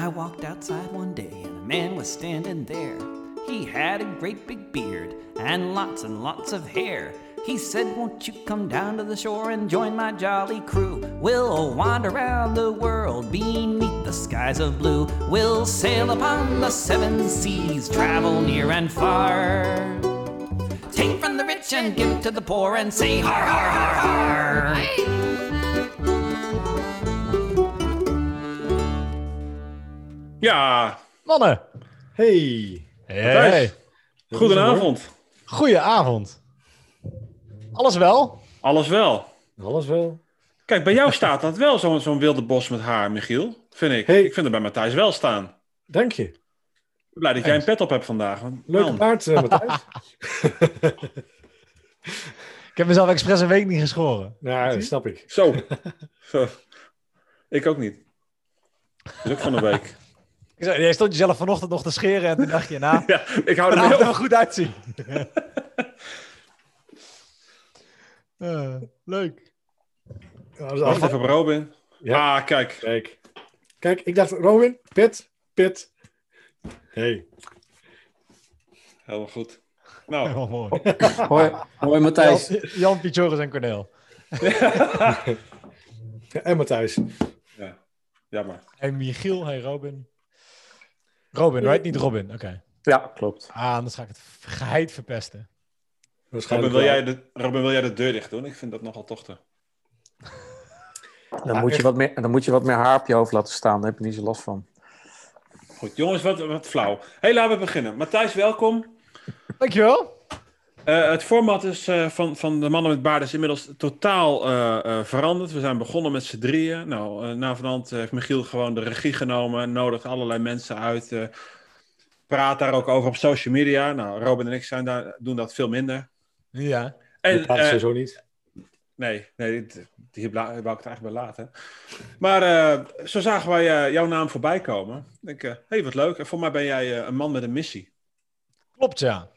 I walked outside one day and a man was standing there. He had a great big beard and lots and lots of hair. He said, Won't you come down to the shore and join my jolly crew? We'll wander around the world beneath the skies of blue. We'll sail upon the seven seas, travel near and far. Take from the rich and give to the poor and say, Har, har, har, har. Ja, Mannen. Hey. Hey. goedenavond. Goedenavond. Alles wel? Alles wel. Alles wel? Kijk, bij jou staat dat wel, zo'n zo'n wilde bos met haar, Michiel. Vind ik. Hey. Ik vind het bij Matthijs wel staan. Dank je. Blij dat jij een pet op hebt vandaag. man, paard, eh, Matthijs. Ik heb mezelf expres een week niet geschoren. nou, dat snap ik. Zo. Zo. Ik ook niet. Ook van een week. Ik zei, Jij stond jezelf vanochtend nog te scheren en toen dacht je, nou, Ja, ik hou er er wel goed uitzien. Eh, leuk. Ja, Wacht even op Robin. Ja. Ah, kijk. Kijk. Kijk, ik dacht, Robin, pit, pit. Hey. Helemaal goed. Nou, mooi. Hoi, hoi Matthijs. Jan, Jan Pichoris en Cornel. En Matthijs. ja. jammer. Hey Michiel, hey Robin. Robin, right? Niet Robin. Oké. Ja, klopt. Ah, anders ga ik het geheid verpesten. Robin Waarschijnlijk wil, jij de, Robin, wil jij de deur dicht doen? Ik vind dat nogal tochten. Dan, moet je wat meer, dan moet je wat meer haar op je hoofd laten staan. Daar heb je niet zo last van. Goed, jongens, wat, wat flauw. hey, laten we beginnen. Matthijs, welkom. Dankjewel. Eh, het format is, eh, van, van de mannen met baarden is inmiddels totaal eh, eh, veranderd. We zijn begonnen met z'n drieën. Nou, eh na vanavond heeft Michiel gewoon de regie genomen, nodigt allerlei mensen uit, eh, praat daar ook over op social media. Nou, Robin en ik zijn daar, doen dat veel minder. Ja. En, Dat sowieso niet. nee, nee, dit- hier wou ik het eigenlijk bij laten. Maar eh, zo zagen wij eh, jouw naam voorbij komen. Ik denk, hé, hey, wat leuk. En voor mij ben jij eh, een man met een missie. Klopt, ja.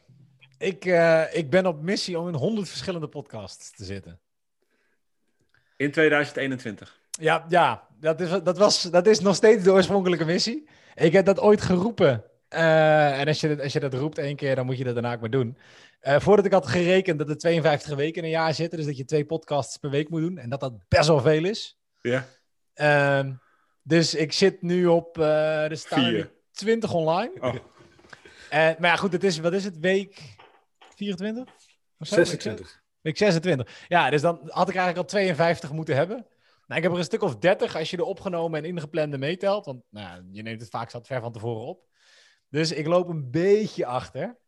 Ik, eh, ik ben op missie om in honderd verschillende podcasts te zitten. In 2021. Ja, ja dat, is, dat, was, dat is nog steeds de oorspronkelijke missie. Ik heb dat ooit geroepen. Eh, en als je, dat, als je dat roept één keer, dan moet je dat daarna ook maar doen. Eh, voordat ik had gerekend dat er 52 weken in een jaar zitten, dus dat je twee podcasts per week moet doen. En dat dat best wel veel is. Ja, Ehm, dus ik zit nu op, er staan er Vier. nu 20 online. Oh. Maar ja, goed, het is, wat is het, week 24? Of zo? 26. Week 26. Ja, dus dan had ik eigenlijk al 52 moeten hebben. Nou, ik heb er een stuk of 30 als je de opgenomen en ingeplande meetelt. Want nou, je neemt het vaak zat ver van tevoren op. Dus ik loop een beetje achter.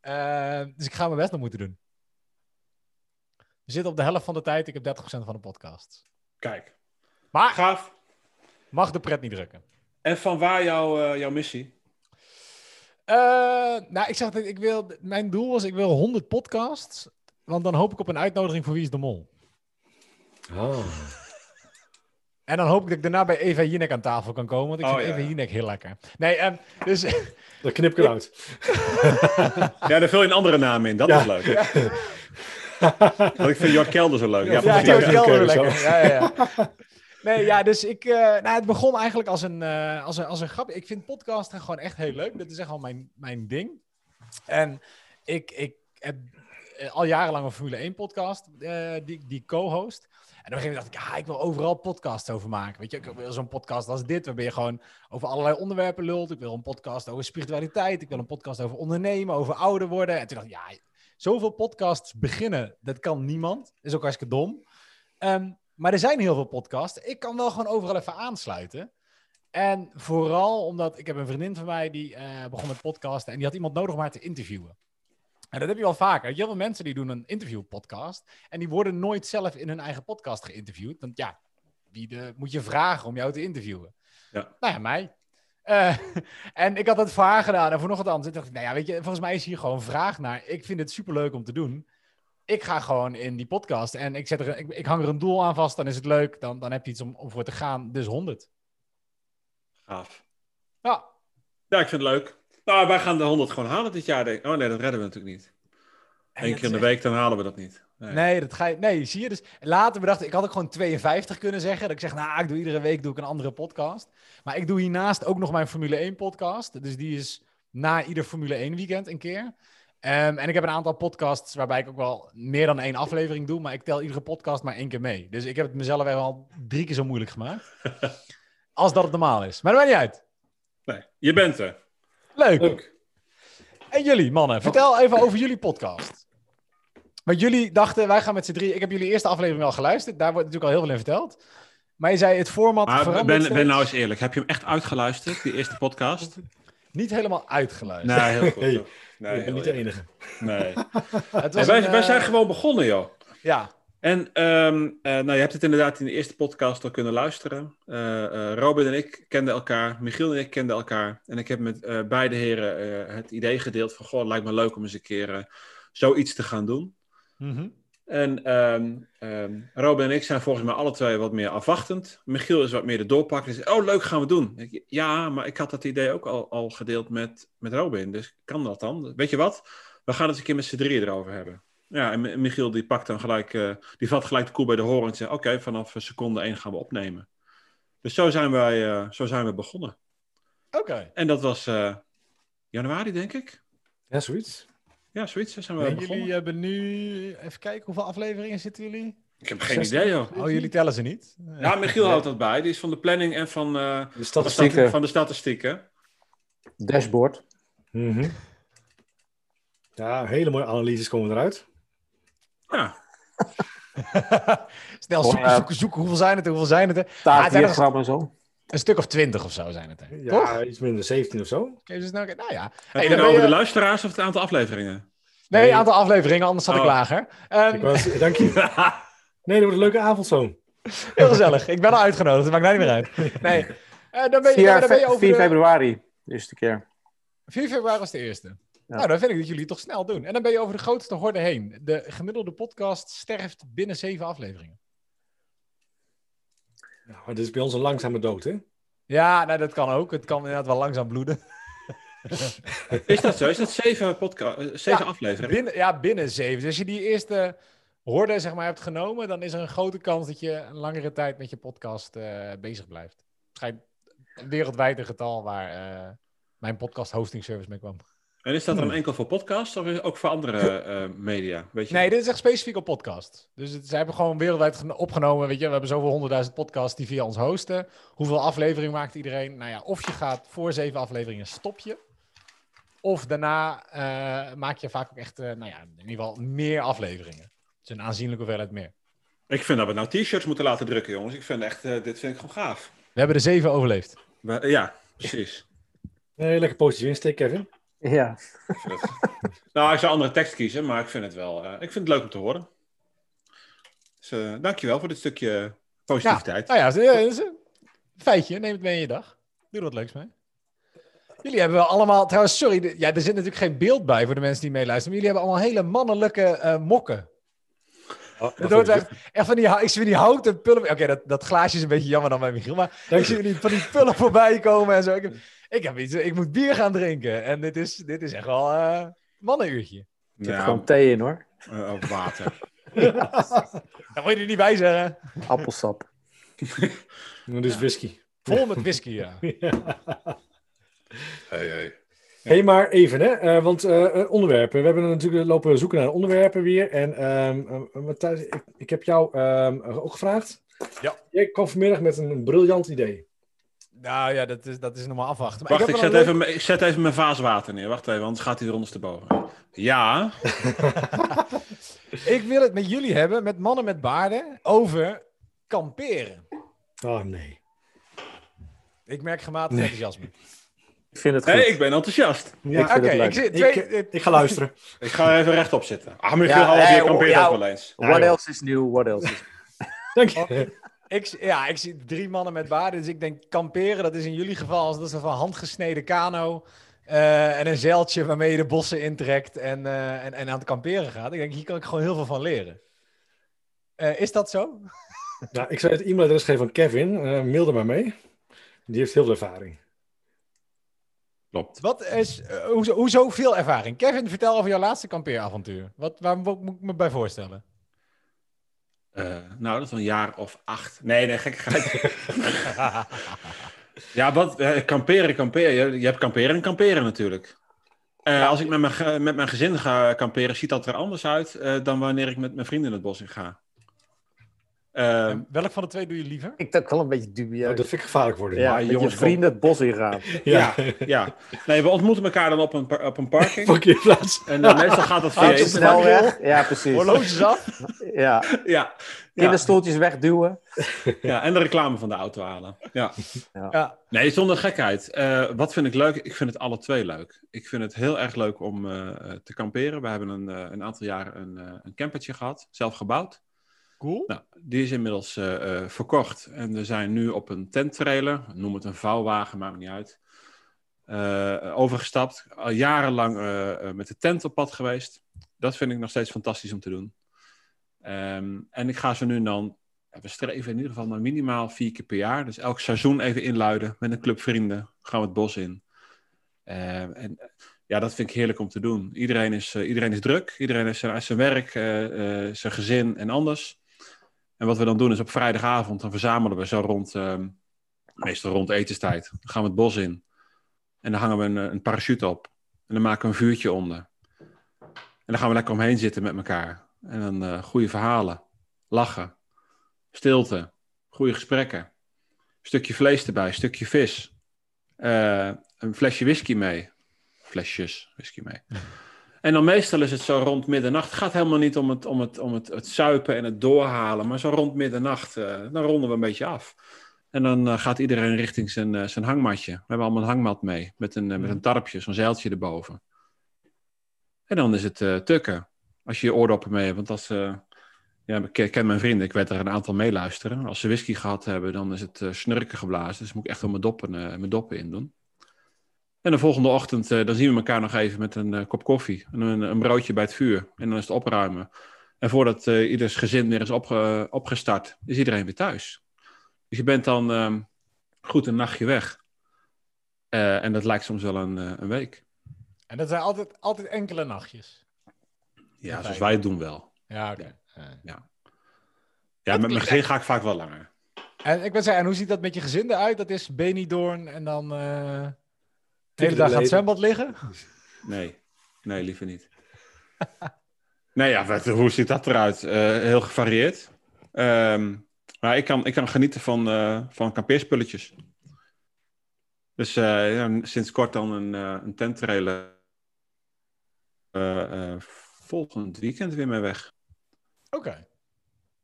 Eh, dus ik ga mijn best nog moeten doen. We zitten op de helft van de tijd. Ik heb 30% van de podcast. kijk. Maar Gaaf. mag de pret niet drukken. En van waar jouw, eh, jouw missie? Eh, nou, ik zeg dat ik wil. Mijn doel was: ik wil 100 podcasts. Want dan hoop ik op een uitnodiging voor Wie is de Mol. Oh. En dan hoop ik dat ik daarna bij Eva Jinek aan tafel kan komen. Want ik Oh, vind ja, Eva. Jinek heel lekker. Nee, ehm, dus. Dat knip ik eruit. Ja, daar vul je een andere naam in. Dat Ja. is leuk. Want ik vind Jort Kelder zo leuk. Ja, Ja, ja, Kelder lekker. Ja, ja, ja. Nee, ja, dus ik. eh, nou, het begon eigenlijk als een, eh, als een, als een grap. Ik vind podcasten gewoon echt heel leuk. Dat is echt al mijn, mijn ding. En ik, ik heb eh, al jarenlang een Formule 1 podcast eh, die, die co-host. En op een gegeven moment dacht ik, ja, ik wil overal podcasts over maken. Weet je, ik wil zo'n podcast als dit, waarbij je gewoon over allerlei onderwerpen lult. Ik wil een podcast over spiritualiteit. Ik wil een podcast over ondernemen, over ouder worden. En toen dacht ik, ja, zoveel podcasts beginnen, dat kan niemand. is ook hartstikke dom. Ehm, maar er zijn heel veel podcasts. Ik kan wel gewoon overal even aansluiten. En vooral omdat ik heb een vriendin van mij die eh, begon met podcasten. En die had iemand nodig om haar te interviewen. En dat heb je wel vaker. Heel veel mensen die doen een interviewpodcast. En die worden nooit zelf in hun eigen podcast geïnterviewd. Want ja, wie de, moet je vragen om jou te interviewen? Ja. Nou ja, mij. Eh, en ik had dat voor haar gedaan en voor nog wat anders. Ik dacht, nou ja, weet je, volgens mij is hier gewoon vraag naar. Ik vind het superleuk om te doen. Ik ga gewoon in die podcast en ik, zet er, ik, ik hang er een doel aan vast. Dan is het leuk. Dan, dan heb je iets om, om voor te gaan. Dus 100. Gaaf. Ja, Ja, ik vind het leuk. Nou, wij gaan de 100 gewoon halen dit jaar. Denk. Oh nee, dat redden we natuurlijk niet. Eén keer in de week, dan halen we dat niet. Nee. Nee, dat ga je, nee, zie je. Dus later bedacht ik, ik had ook gewoon 52 kunnen zeggen. Dat ik zeg, nou, ik doe iedere week doe ik een andere podcast. Maar ik doe hiernaast ook nog mijn Formule 1 podcast. Dus die is na ieder Formule 1 weekend een keer. Ehm, en ik heb een aantal podcasts waarbij ik ook wel meer dan één aflevering doe. Maar ik tel iedere podcast maar één keer mee. Dus ik heb het mezelf even al drie keer zo moeilijk gemaakt. als dat het normaal is. Maar dat maakt niet uit. Nee, je bent er. Leuk. Leuk. En jullie, mannen, vertel even over jullie podcast. Want jullie dachten, wij gaan met z'n drie. Ik heb jullie eerste aflevering al geluisterd. Daar wordt natuurlijk al heel veel in verteld. Maar je zei, het format Maar verandert ben, ben nou eens eerlijk. Heb je hem echt uitgeluisterd, die eerste podcast? Niet helemaal uitgeluisterd. Nee, heel goed. Nee, ik ben niet de enige. Nee. Het was wij, een, wij eh, zijn gewoon begonnen, joh. Ja, En ehm, eh, nou, je hebt het inderdaad in de eerste podcast al kunnen luisteren. Eh, eh, Robin en ik kenden elkaar, Michiel en ik kenden elkaar. En ik heb met beide heren het idee gedeeld van... Goh, het lijkt me leuk om eens een keer zoiets te gaan doen. Mhm. En ehm, ehm, Robin en ik zijn volgens mij alle twee wat meer afwachtend. Michiel is wat meer de doorpakker. Zegt, oh leuk, gaan we doen. Ik, ja, maar ik had dat idee ook al, al gedeeld met, met Robin. Dus kan dat dan? Weet je wat? We gaan het eens een keer met z'n drieën erover hebben. Ja, en Mi- Michiel die pakt dan gelijk, eh, die vat gelijk de koe bij de horen en zegt, oké, vanaf seconde één gaan we opnemen. Dus zo zijn wij, eh, zo zijn we begonnen. oké. En dat was eh, januari, denk ik. Ja, zoiets. Ja, zoiets, zo zijn we En begonnen. jullie hebben nu... Even kijken, hoeveel afleveringen zitten jullie? Ik heb geen 60. idee, joh. Oh, jullie tellen ze niet? Ja, Michiel houdt dat bij. Die is van de planning en van, eh, De van, de, statistiek. stati- van de statistieken. Dashboard. Mhm. Ja, hele mooie analyses komen eruit. Ja, Snel zoeken, ja. zoeken, zoeken. Hoeveel zijn het? Hoeveel zijn het Taakdiagram en zo. Een stuk of twintig of zo zijn het er. Ja, Toch? iets minder, 17 of zo. Snel kijken? Nou ja. Hey, je dan nou ben over je- de luisteraars of het aantal afleveringen? Nee, Nee. aantal afleveringen, anders zat ik Oh. lager. Ehm, Ik wou- Dank je. Nee, dat wordt een leuke avond zo. Heel gezellig. Ik ben al uitgenodigd. Dat maakt mij niet meer uit. Nee. Eh, dan ben je, 4, dan ben je over 4 de- februari, de eerste keer. 4 februari was de eerste. Ja. Nou, dan vind ik dat jullie het toch snel doen. En dan ben je over de grootste horde heen. De gemiddelde podcast sterft binnen zeven afleveringen. Nou, dit is bij ons een langzame dood, hè? Ja, nou, dat kan ook. Het kan inderdaad wel langzaam bloeden. Is dat zo? Is dat zeven, eh, zeven Ja, afleveringen? Binnen, ja, binnen zeven. Dus als je die eerste horde zeg maar, hebt genomen, dan is er een grote kans dat je een langere tijd met je podcast eh, bezig blijft. Schijnt wereldwijd een getal waar eh, mijn podcast hosting service mee kwam. En is dat dan enkel voor podcasts of is het ook voor andere eh, media? Weet je? Nee, dit is echt specifiek op podcast. Dus het, ze hebben gewoon wereldwijd geno- opgenomen. Weet je, we hebben zoveel honderdduizend podcasts die via ons hosten. Hoeveel afleveringen maakt iedereen? Nou ja, of je gaat voor zeven afleveringen stop je. Of daarna eh, maak je vaak ook echt, eh, nou ja, in ieder geval meer afleveringen. Dus een aanzienlijke hoeveelheid meer. Ik vind dat we nou t-shirts moeten laten drukken, jongens. Ik vind echt, eh, dit vind ik gewoon gaaf. We hebben er zeven overleefd. We- ja, precies. Nee, lekker positief insteek, Kevin. Ja. Nou, ik zou andere tekst kiezen, maar ik vind het wel eh, ik vind het leuk om te horen. Dus eh, dankjewel voor dit stukje positiviteit. Nou ja, dat is een feitje. Neem het mee in je dag. Doe er wat leuks mee. Jullie hebben wel allemaal, trouwens, sorry, de- ja, er zit natuurlijk geen beeld bij voor de mensen die meeluisteren. Maar jullie hebben allemaal hele mannelijke eh, mokken. Oh, Het wordt echt, echt van die, ik zie van die houten pullen. Oké, dat, dat glaasje is een beetje jammer dan bij Michiel. Maar ik zie van die, van die pullen voorbij komen en zo. Ik heb, ik heb iets, ik moet bier gaan drinken. En dit is, dit is echt wel eh mannenuurtje. Ik heb Ja, gewoon thee in hoor. eh, ook water. Daar moet je er niet bij zeggen. Appelsap. Dit is whisky. Vol met whisky, ja. Hey, hey. Hé, hey, maar even, hè? eh, want onderwerpen. We hebben natuurlijk lopen zoeken naar onderwerpen weer. En ehm, eh, Matthijs, ik, ik heb jou ehm, ook gevraagd. Ja. Jij kwam vanmiddag met een briljant idee. Nou ja, dat is, dat is nog maar afwachten. Maar Wacht, ik zet, even, mijn- ik zet even mijn vaas water neer. Wacht even, anders gaat hij er ondersteboven. Ja, Ik wil het met jullie hebben, met mannen met baarden, over kamperen. Oh nee. Ik merk gematigd enthousiasme. Ik vind het goed. hey, ik ben enthousiast. Ja, Ik vind Oké, ik, zit ik, twee, ik ga luisteren. Ik ga even rechtop zitten. Ah, Michiel, Ja, hey, je kampeert ook wel eens. What else is new? What else is... Dank je. Ik, ja, ik zie drie mannen met baarden, dus ik denk kamperen, dat is in jullie geval als dat is een van handgesneden kano eh, en een zeiltje waarmee je de bossen intrekt en, eh, en, en aan het kamperen gaat. Ik denk, hier kan ik gewoon heel veel van leren. Eh, is dat zo? Nou, ik zou het e-mailadres geven van Kevin. eh mail er maar mee. Die heeft heel veel ervaring. Klopt. Wat is, hoezo, hoezo veel ervaring? Kevin, vertel over jouw laatste kampeeravontuur. Wat, waar mo- moet ik me bij voorstellen? Eh, nou, dat is een jaar of acht. Nee, nee, gekkigheid. ja, wat? eh, kamperen, kamperen. Je, je hebt kamperen en kamperen natuurlijk. Eh, Als ik met mijn, met mijn gezin ga kamperen, ziet dat er anders uit dan wanneer ik met mijn vrienden het bos in ga. Eh, En welk van de twee doe je liever? Ik denk wel een beetje Oh, dubieus. dat vind ik gevaarlijk worden. ja, maar met jongens, je vrienden het bos ingaan. ja, ja. Nee, we ontmoeten elkaar dan op een, par- op een parking. Parkeerplaats. En eh, meestal gaat dat via snelweg. Ja, precies. Horloges af? Ja. Ja, ja, Kinderstoeltjes wegduwen. ja, en de reclame van de auto halen. Ja. Ja. Nee, zonder gekheid. Eh, wat vind ik leuk? Ik vind het alle twee leuk. Ik vind het heel erg leuk om eh, te kamperen. We hebben een, eh, een aantal jaar een, eh, een campertje gehad, zelf gebouwd. Nou, die is inmiddels eh, eh, verkocht. En we zijn nu op een tenttrailer, noem het een vouwwagen, maakt niet uit, eh, overgestapt. Al jarenlang met de tent op pad geweest. Dat vind ik nog steeds fantastisch om te doen. Ehm, en ik ga zo nu dan, we streven in ieder geval naar minimaal vier keer per jaar. Dus elk seizoen even inluiden met een club vrienden. Gaan we het bos in. Ehm, en ja, dat vind ik heerlijk om te doen. Iedereen is, eh, iedereen is druk. Iedereen heeft zijn, zijn werk, zijn gezin en anders. En wat we dan doen is op vrijdagavond, dan verzamelen we zo rond, ehm, meestal rond etenstijd. Dan gaan we het bos in. En dan hangen we een, eh, een parachute op. En dan maken we een vuurtje onder. En dan gaan we lekker omheen zitten met elkaar. En dan eh goede verhalen. Lachen. Stilte. Goede gesprekken. stukje vlees erbij, stukje vis. Eh, een flesje whisky mee. Flesjes whisky mee. En dan meestal is het zo rond middernacht. Het gaat helemaal niet om het, om het, om het, het zuipen en het doorhalen. Maar zo rond middernacht, eh, dan ronden we een beetje af. En dan eh, gaat iedereen richting zijn, eh, zijn hangmatje. We hebben allemaal een hangmat mee. Met een, met een tarpje, zo'n zeiltje erboven. En dan is het tukken. Als je je oordoppen mee hebt. Want als... ja, ik ken- mijn vrienden. Ik weet er een aantal meeluisteren. Als ze whisky gehad hebben, dan is het snurken geblazen. Dus moet ik echt wel mijn doppen, mijn doppen in doen. En de volgende ochtend, eh, dan zien we elkaar nog even met een eh, kop koffie. En een, een broodje bij het vuur. En dan is het opruimen. En voordat eh, ieders gezin weer is opge- opgestart, is iedereen weer thuis. Dus je bent dan ehm, goed een nachtje weg. En dat lijkt soms wel een, een week. En dat zijn altijd, altijd enkele nachtjes. Ja, zoals wij het doen wel. Ja, oké. Eh. Ja, met mijn gezin ga ik vaak wel langer. En ik ben zeggen, en hoe ziet dat met je gezin eruit? Dat is Benidorm en dan de hele dag aan het zwembad liggen? Nee, nee, liever niet. nee, ja, wat, hoe ziet dat eruit? Eh, heel gevarieerd. Ehm, maar ik kan, ik kan genieten van, eh, van kampeerspulletjes. Dus eh, ja, sinds kort dan een, eh een. Eh, eh, volgend weekend weer mee weg. Oké.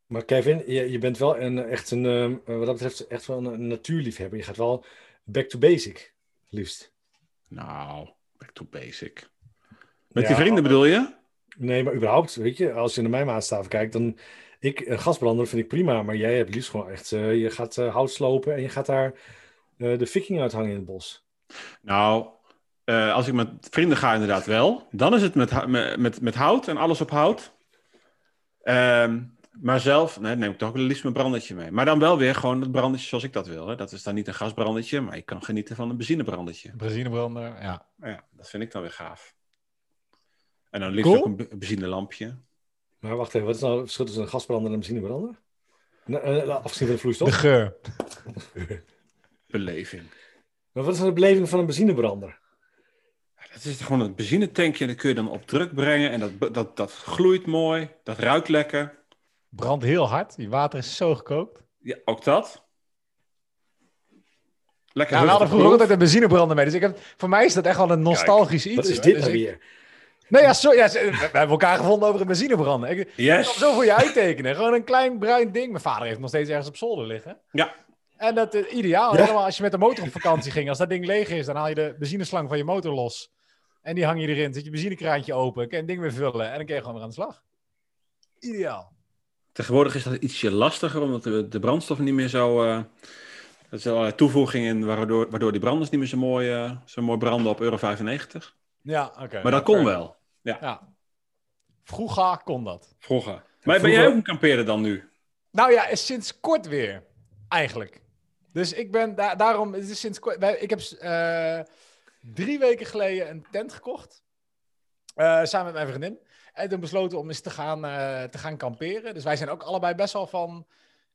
Maar Kevin, je, je bent wel een, echt een, wat dat betreft, echt wel een natuurliefhebber. Je gaat wel back to basic, liefst. Nou, back to basic. Met Ja, die vrienden bedoel je? Nee, maar überhaupt, weet je, als je naar mijn maatstaven kijkt, dan... Ik, een gasbrander vind ik prima, maar jij hebt liefst gewoon echt... eh, je gaat eh, hout slopen en je gaat daar eh, de viking uithangen in het bos. Nou, eh, als ik met vrienden ga, inderdaad wel. Dan is het met, met, met, met hout en alles op hout. Ehm, maar zelf, nee, neem ik toch wel liefst mijn brandertje mee. Maar dan wel weer gewoon het brandertje zoals ik dat wil. Hè. Dat is dan niet een gasbrandertje, maar ik kan genieten van een benzinebrandetje. Benzinebrander, ja. Ja, dat vind ik dan weer gaaf. En dan liefst Cool. ook een be- benzinelampje. Maar wacht even, wat is nou het verschil tussen een gasbrander en een benzinebrander? Nou, eh, afgezien van de vloeistof. De geur. Beleving. Maar wat is nou de beleving van een benzinebrander? Het is gewoon een benzinetankje en dat kun je dan op druk brengen. En dat, dat, dat gloeit mooi, dat ruikt lekker. Brandt heel hard. Die water is zo gekookt. Ja, ook dat. Lekker Ja, we hadden vroeger altijd een benzinebrander mee. Dus ik heb, voor mij is dat echt wel een nostalgisch iets. Wat is dit Dus nou weer? Nee, ja, sorry. Ja, we, hebben elkaar gevonden over een benzinebrander. Ik, ik kan hem Yes. zo voor je uittekenen. Gewoon een klein bruin ding. Mijn vader heeft nog steeds ergens op zolder liggen. Ja. En dat is ideaal. Ja. Helemaal als je met de motor op vakantie ging. Als dat ding leeg is, dan haal je de benzineslang van je motor los. En die hang je erin. Zet je benzinekraantje open. Kan je het ding weer vullen. En dan kun je gewoon weer aan de slag. Ideaal. Tegenwoordig is dat ietsje lastiger, omdat de, de brandstof niet meer zo... eh er zijn allerlei toevoegingen in, waardoor, waardoor die branders niet meer zo mooi, eh, zo mooi branden op euro 95. Ja, oké. Maar dat kon wel, Ja. Vroeger kon dat. vroeger. Maar ben jij ook een kampeerder dan nu? Nou ja, sinds kort weer. Eigenlijk. Dus ik ben da- daarom. Het is sinds kort. wij- Ik heb. eh, drie weken geleden een tent gekocht. samen met mijn vriendin. En toen besloten om eens te gaan, eh, te gaan kamperen. Dus wij zijn ook allebei best wel van...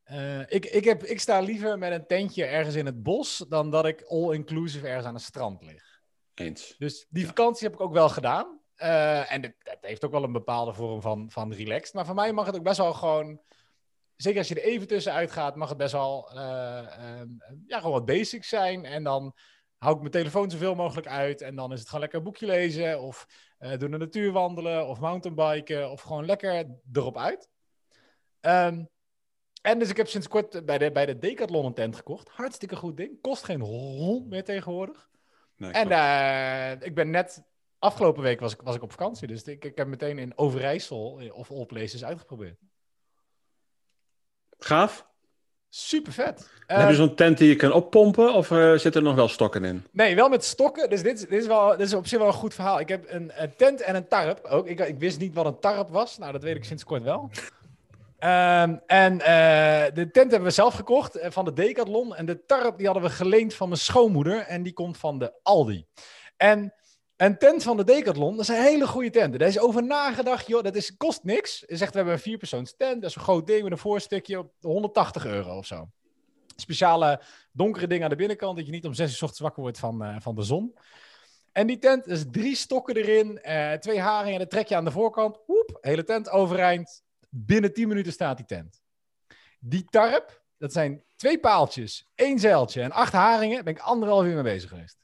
eh, ik, ik, heb, ik sta liever met een tentje ergens in het bos... dan dat ik all-inclusive ergens aan het strand lig. Eens. Dus die vakantie heb ik ook wel gedaan. Eh, en het, het heeft ook wel een bepaalde vorm van, van relaxed. Maar voor mij mag het ook best wel gewoon... Zeker als je er even tussenuit gaat, mag het best wel ja, gewoon wat basics zijn. En dan hou ik mijn telefoon zoveel mogelijk uit. En dan is het gewoon lekker een boekje lezen. Of eh door de natuur wandelen. Of mountainbiken. Of gewoon lekker erop uit. Ehm, en dus ik heb sinds kort bij de, bij de Decathlon een tent gekocht. Hartstikke goed ding. Kost geen hond meer tegenwoordig. Nee, En eh, ik ben net, afgelopen week was ik, was ik op vakantie. Dus ik, ik heb meteen in Overijssel eh, of All Places uitgeprobeerd. Gaaf. Super vet. heb je zo'n tent die je kan oppompen of eh, zitten er nog wel stokken in? nee, wel met stokken. Dus dit, is- dit, is wel, dit is op zich wel een goed verhaal. Ik heb een, een tent en een tarp ook. Ik, ik wist niet wat een tarp was. Nou, dat weet ik sinds kort wel. Ehm, en eh, de tent hebben we zelf gekocht eh, van de Decathlon. En de tarp die hadden we geleend van mijn schoonmoeder. En die komt van de Aldi. En een tent van de Decathlon, dat een hele goede tent. Daar is over nagedacht, joh. Dat is, kost niks. Je zegt, we hebben een vierpersoons tent. Dat is een groot ding met een voorstukje op 180 euro of zo. Speciale donkere ding aan de binnenkant, dat je niet om zes uur 's ochtends wakker wordt van, eh, van de zon. En die tent is drie stokken erin, eh, twee haringen, dat trek je aan de voorkant. Woep, hele tent overeind. Binnen 10 minuten staat die tent. Die tarp, dat zijn twee paaltjes, één zeiltje en acht haringen. Ben ik anderhalf uur mee bezig geweest.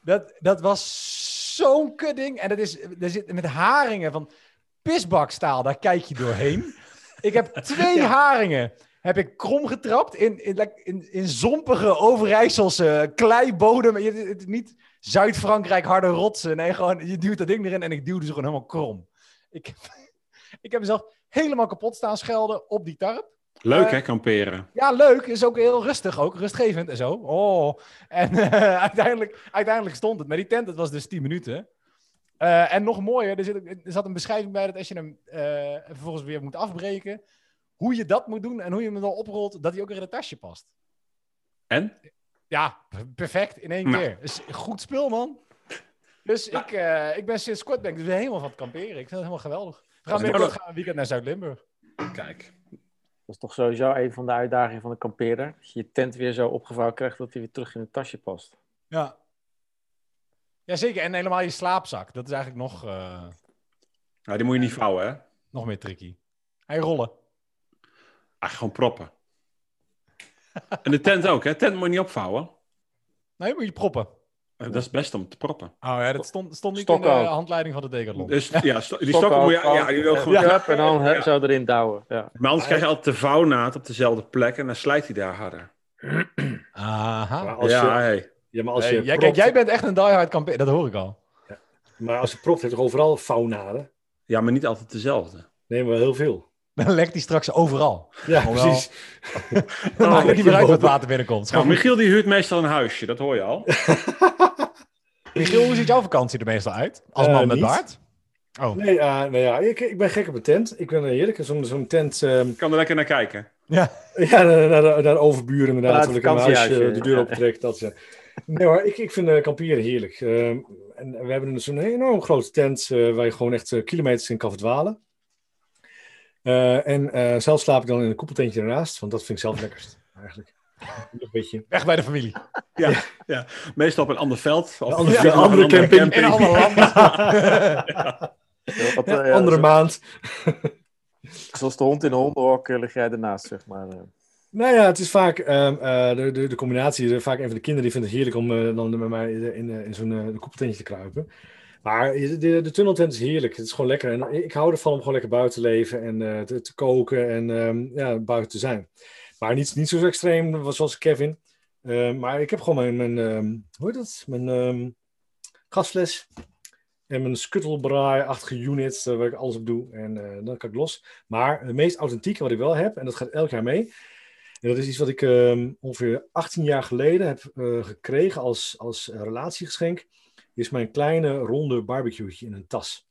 Dat, dat was zo'n kudding. En dat is, er zit met haringen van pisbakstaal, daar kijk je doorheen. ik heb twee haringen heb ik krom getrapt in, in, in, in zompige Overijsselse kleibodem. Je, het, niet Zuid-Frankrijk harde rotsen. Nee, gewoon je duwt dat ding erin en ik duwde ze gewoon helemaal krom. Ik, ik heb mezelf helemaal kapot staan schelden op die tarp. Leuk Eh, hè, kamperen. Ja, leuk. Is ook heel rustig, ook rustgevend en zo. Oh. En eh, uiteindelijk, uiteindelijk stond het. Maar die tent, dat was dus 10 minuten. Eh, en nog mooier, er, zit, er zat een beschrijving bij dat als je hem vervolgens weer moet afbreken, hoe je dat moet doen en hoe je hem dan oprolt, dat hij ook weer in het tasje past. En? Ja, perfect in één Nou. keer. Dus goed spul, man. Dus ik, eh, ik ben sinds kort ben ik dus weer helemaal van het kamperen. Ik vind het helemaal geweldig. We gaan is binnenkort wel- gaan een weekend naar Zuid-Limburg. Kijk. Dat is toch sowieso een van de uitdagingen van de kampeerder. Dat je je tent weer zo opgevouwen krijgt dat hij weer terug in het tasje past. Ja. Jazeker, en helemaal je slaapzak. Dat is eigenlijk nog, eh, Nou, die moet je niet vouwen hè. nog meer tricky. Hij rollen. Ah, gewoon proppen. En de tent ook hè. Tent moet je niet opvouwen. Nee, moet je proppen. Eh, Dat is het beste om te proppen. Oh ja, dat stond, stond niet in de ook. handleiding van de Decathlon. Dus ja, sto- die stokken moet je... Ja, die wil goed. Ja, en dan hè, zo erin douwen. Ja. Maar anders krijg je altijd de vouwnaad op dezelfde plek en dan slijt hij daar harder. Aha. Maar als, ja, je, hey. ja, maar als Hey, je jij, propt- kijk, jij bent echt een diehard kampeer, dat hoor ik al. Maar als je propt, heeft toch overal faunaden? ja, maar niet altijd dezelfde. Nee, maar heel veel. Dan lekt hij straks overal. Ja, Oh, precies. Dan maakt het niet meer uit wat water binnenkomt. Nou, Michiel die huurt meestal een huisje, dat hoor je al. Michiel, hoe ziet jouw vakantie er meestal uit? Als Eh, man met baard? Oh. Nee, eh, nee ja, ik, ik ben gek op een tent. Ik ben een heerlijk. Zo'n zo'n tent. ehm, Ik kan er lekker naar kijken. Ja. ja, naar, naar, naar overburen inderdaad. Ik in mijn huis vakantiehuisje, eh, de deur ja. opentrek. Dat ja. Nee hoor, ik, ik vind eh, kamperen heerlijk. Ehm, en we hebben dus een enorm grote tent eh, waar je gewoon echt eh, kilometers in kan verdwalen. Eh, en eh, zelf slaap ik dan in een koepeltentje ernaast, want dat vind ik zelf lekkerst eigenlijk. Een beetje. Weg bij de familie. Meestal op een ander veld. Of andere- ja, een andere camping. In een ander land. Wat, Ja, andere zo- maand. Zoals de hond in de hondenhok eh, lig jij ernaast, zeg maar. eh. Nou ja, het is vaak ehm, eh, de, de, de combinatie. Vaak een van de kinderen die vindt het heerlijk om dan met mij in, in, in zo'n koepeltentje te kruipen. Maar de, de, tunneltent is heerlijk. Het is gewoon lekker. En ik hou ervan om gewoon lekker buiten te leven en eh, te, te koken en ehm, ja, buiten te zijn. Maar niet, niet zo extreem zoals Kevin. Eh, maar ik heb gewoon mijn, mijn ehm, hoe heet dat? Mijn ehm, gasfles. En mijn Scuttlebraai-achtige unit, eh, waar ik alles op doe. En eh, dan kan ik los. Maar het meest authentieke wat ik wel heb, en dat gaat elk jaar mee. En dat is iets wat ik ehm, ongeveer 18 jaar geleden heb gekregen als, als relatiegeschenk. Is mijn kleine ronde barbecueetje in een tas.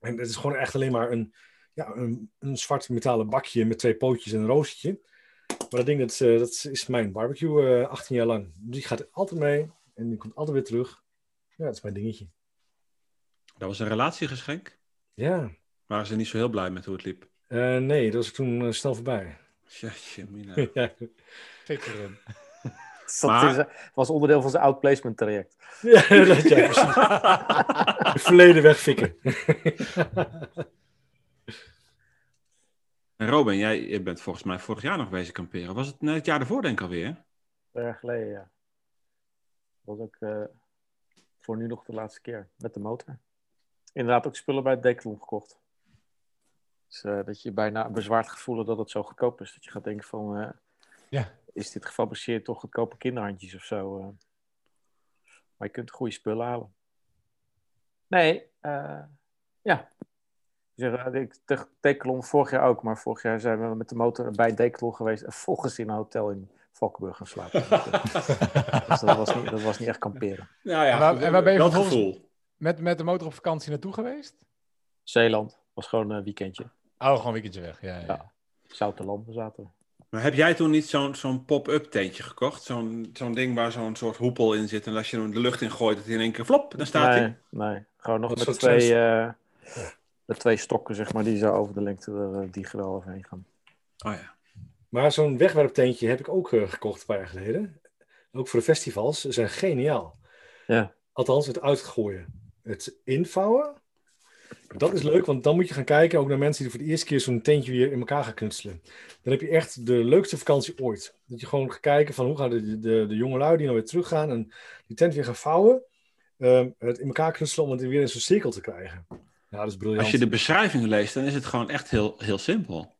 En het is gewoon echt alleen maar een, ja, een, een zwart metalen bakje met twee pootjes en een roostertje. Maar dat ding, dat, eh, dat is mijn barbecue eh 18 jaar lang. Die gaat altijd mee. En die komt altijd weer terug. Ja, dat is mijn dingetje. Dat was een relatiegeschenk. Ja. Waren ze niet zo heel blij met hoe het liep? Eh, nee, dat was toen eh, snel voorbij. Jeetje, mina. ja. Dat Maar- eh, was onderdeel van zijn outplacement traject. ja, dat ja, precies. Het verleden wegfikken. En Robin, jij je bent volgens mij vorig jaar nog bezig kamperen. Was het net het jaar ervoor denk ik alweer? Twee jaar geleden, ja. Dat was ook eh, voor nu nog de laatste keer met de motor. Inderdaad ook spullen bij het Decathlon gekocht. Dus eh, dat je bijna bezwaard gevoelen dat het zo goedkoop is. Dat je gaat denken van, eh, Ja. is dit gefabriceerd door goedkope kinderhandjes of zo? eh? maar je kunt goede spullen halen. Nee, eh, ja. Ik Decathlon vorig jaar ook, maar vorig jaar zijn we met de motor bij Decathlon geweest en volgens in een hotel in Valkenburg gaan slapen. dus dat was, niet, dat was niet echt kamperen. Nou ja, En waar- en waar ben je dat gevoel. Met, met de motor op vakantie naartoe geweest? Zeeland was gewoon een weekendje. Oh, gewoon een weekendje weg. Ja, ja. Ja. Zouterland zaten we. Maar heb jij toen niet zo'n zo'n pop-up tentje gekocht? Zo'n zo'n ding waar zo'n soort hoepel in zit. En als je hem de lucht in gooit, dat hij in één keer flop, dan staat nee, hij. nee, gewoon nog met twee, met twee stokken, zeg maar, die zo over de lengte er, eh, die gewel overheen gaan. Oh ja. Maar zo'n wegwerptentje heb ik ook eh, gekocht een paar jaar geleden. Ook voor de festivals. Ze zijn geniaal. Ja. Althans, het uitgooien. Het invouwen. Dat is leuk, want dan moet je gaan kijken ook naar mensen die voor de eerste keer zo'n tentje weer in elkaar gaan knutselen. Dan heb je echt de leukste vakantie ooit. Dat je gewoon gaat kijken van hoe gaan de, de, de jongelui die nou weer teruggaan en die tent weer gaan vouwen. ehm, het in elkaar knutselen om het weer in zo'n cirkel te krijgen. Ja, dat is briljant. Als je de beschrijving leest, dan is het gewoon echt heel, heel simpel.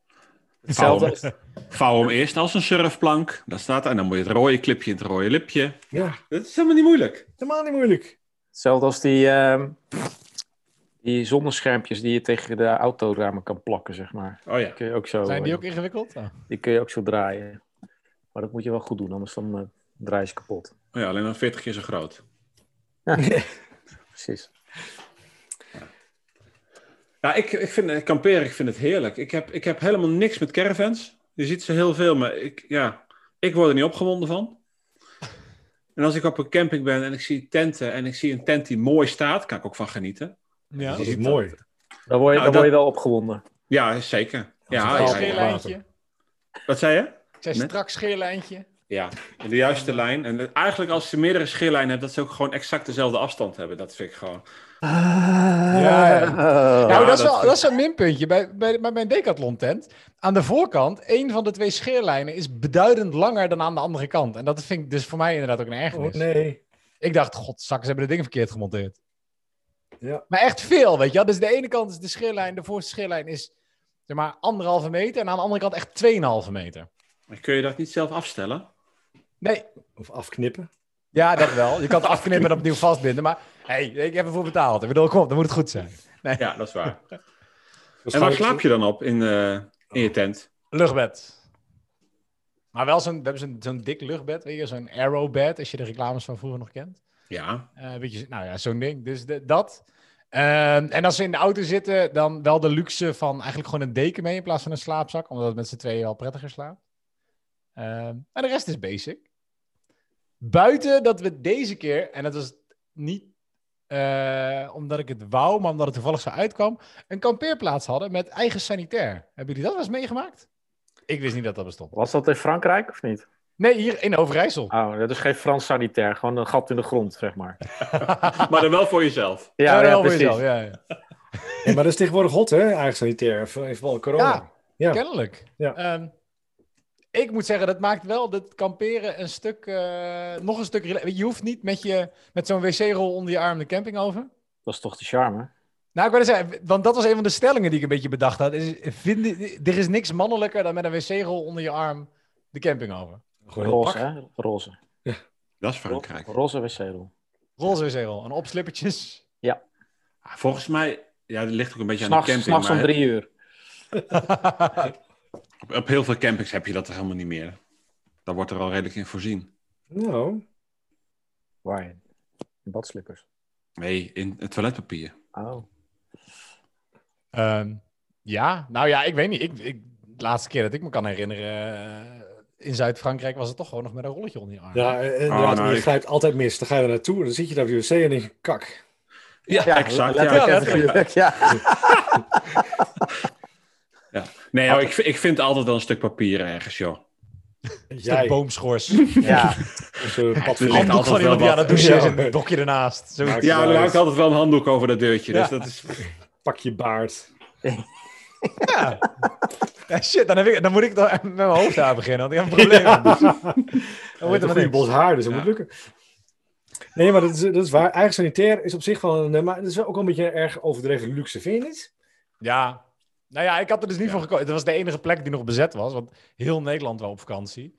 Hetzelfde Vouw als, hem, vouw hem eerst als een surfplank. Dat staat er. En dan moet je het rode clipje in het rode lipje. Ja, Dat is helemaal niet moeilijk. helemaal niet moeilijk. hetzelfde als die, ehm, die zonneschermpjes die je tegen de autoramen kan plakken, zeg maar. Oh ja. Kun je ook zo, Zijn die eh, ook ingewikkeld? Oh. die kun je ook zo draaien. Maar dat moet je wel goed doen, anders dan eh, draai je ze kapot. Oh ja, alleen dan 40 keer zo groot. Precies. Ja, ik, ik vind kamperen, ik vind het heerlijk. Ik heb, ik heb helemaal niks met caravans. Je ziet ze heel veel, maar ik, ja, ik word er niet opgewonden van. En als ik op een camping ben en ik zie tenten en ik zie een tent die mooi staat, kan ik ook van genieten. Ja. Dat is mooi. Dan word je, Nou, dan word je wel opgewonden. Ja, zeker. Ja, Strak scheerlijntje. Wat zei je? Ik zei Net? strak scheerlijntje. Ja, de juiste lijn. En eigenlijk als je meerdere scheerlijnen hebt, dat ze ook gewoon exact dezelfde afstand hebben. Dat vind ik gewoon... Ja, ja. Nou, dat, is wel, dat is een minpuntje bij, bij, bij mijn Decathlon tent. Aan de voorkant, één van de twee scheerlijnen is beduidend langer dan aan de andere kant. En dat vind ik dus voor mij inderdaad ook een ergernis. Oh, nee. Ik dacht, god, zakken, ze hebben de dingen verkeerd gemonteerd. Ja. Maar echt veel, weet je wel. Dus de ene kant is de scheerlijn, de voorste scheerlijn is zeg maar anderhalve meter. En aan de andere kant echt 2,5 meter. Maar kun je dat niet zelf afstellen? Nee, Of afknippen. Ja, dat wel. Je kan het afknippen en opnieuw vastbinden. Maar hey, ik heb ervoor betaald. Ik bedoel, kom, dan moet het goed zijn. Ja, dat is waar. En waar slaap je dan op in, eh, in je tent? Luchtbed. Maar wel zo'n, we hebben zo'n, zo'n dik luchtbed, weet je, zo'n aerobed, als je de reclames van vroeger nog kent. Ja. Eh weet je, nou ja, zo'n ding. Dus de- dat. Ehm, en als ze in de auto zitten, dan wel de luxe van eigenlijk gewoon een deken mee in plaats van een slaapzak, omdat het met z'n tweeën wel prettiger slaapt. Ehm en de rest is basic. Buiten dat we deze keer, en dat was niet eh, omdat ik het wou, maar omdat het toevallig zo uitkwam, een kampeerplaats hadden met eigen sanitair. Hebben jullie dat wel eens meegemaakt? Ik wist niet dat dat bestond. Was dat in Frankrijk of niet? Nee, hier in Overijssel. Oh, dat is geen Frans sanitair. Gewoon een gat in de grond, zeg maar. Maar dan wel voor jezelf. Ja, Ja, ja, wel voor precies. jezelf, ja, ja. Ja, maar dat is tegenwoordig hot, hè? Eigen sanitair. In geval corona. Ja. Ja. Kennelijk. Ja. Ehm, ik moet zeggen, dat maakt wel het kamperen een stuk, eh, nog een stuk... Je hoeft niet met, je, met zo'n wc-rol onder je arm de camping over. Dat is toch de charme? Nou, ik wou net zeggen, want dat was een van de stellingen die ik een beetje bedacht had. Is, vinden, er is niks mannelijker dan met een wc-rol onder je arm de camping over. Roze, hè? Roze. Dat is Frankrijk. Roze wc-rol. Roze wc-rol en opslippertjes. Ah, Volgens mij, ja, dat ligt ook een beetje aan de camping. s'nachts om drie uur. op, op heel veel campings heb je dat er helemaal niet meer. Daar wordt er al redelijk in voorzien. Nou, Waarin? In badslippers. Nee, in het toiletpapier. Oh. Ehm, ja, nou ja, ik weet niet. Ik, ik, de laatste keer dat ik me kan herinneren, eh, in Zuid-Frankrijk was het toch gewoon nog met een rolletje onder je arm. Ja, en, en Oh, inderdaad, nou, je ik- grijpt altijd mis. Dan ga je er naartoe en dan zit je daar op je wc en denk je, kak. Ja, exact. Ja, letterlijk ja, ja. Nee, ik, vind- ik vind altijd wel een stuk papier ergens, joh. Een stuk boomschors. ja. Er van- ligt Handdoek altijd van wel iemand die aan het douchen is en een dokje ernaast. Zo. Ja, er hangt altijd wel een handdoek over dat deurtje. Dus Ja. dat is... Pak je baard. Ja. Ja, shit, dan, heb ik, dan moet ik dan met mijn hoofd aan beginnen, want ik heb een probleem. Ja. Dus, dan wordt hebt er een bos haar, dus dat Ja. moet lukken. Nee, maar dat is, dat is waar. Eigen sanitair is op zich wel een... Maar het is wel ook wel een beetje een erg overdreven luxe, vind je niet? Ja, nou ja, ik had er dus niet Ja. voor gekozen. Het was de enige plek die nog bezet was, want heel Nederland wel op vakantie.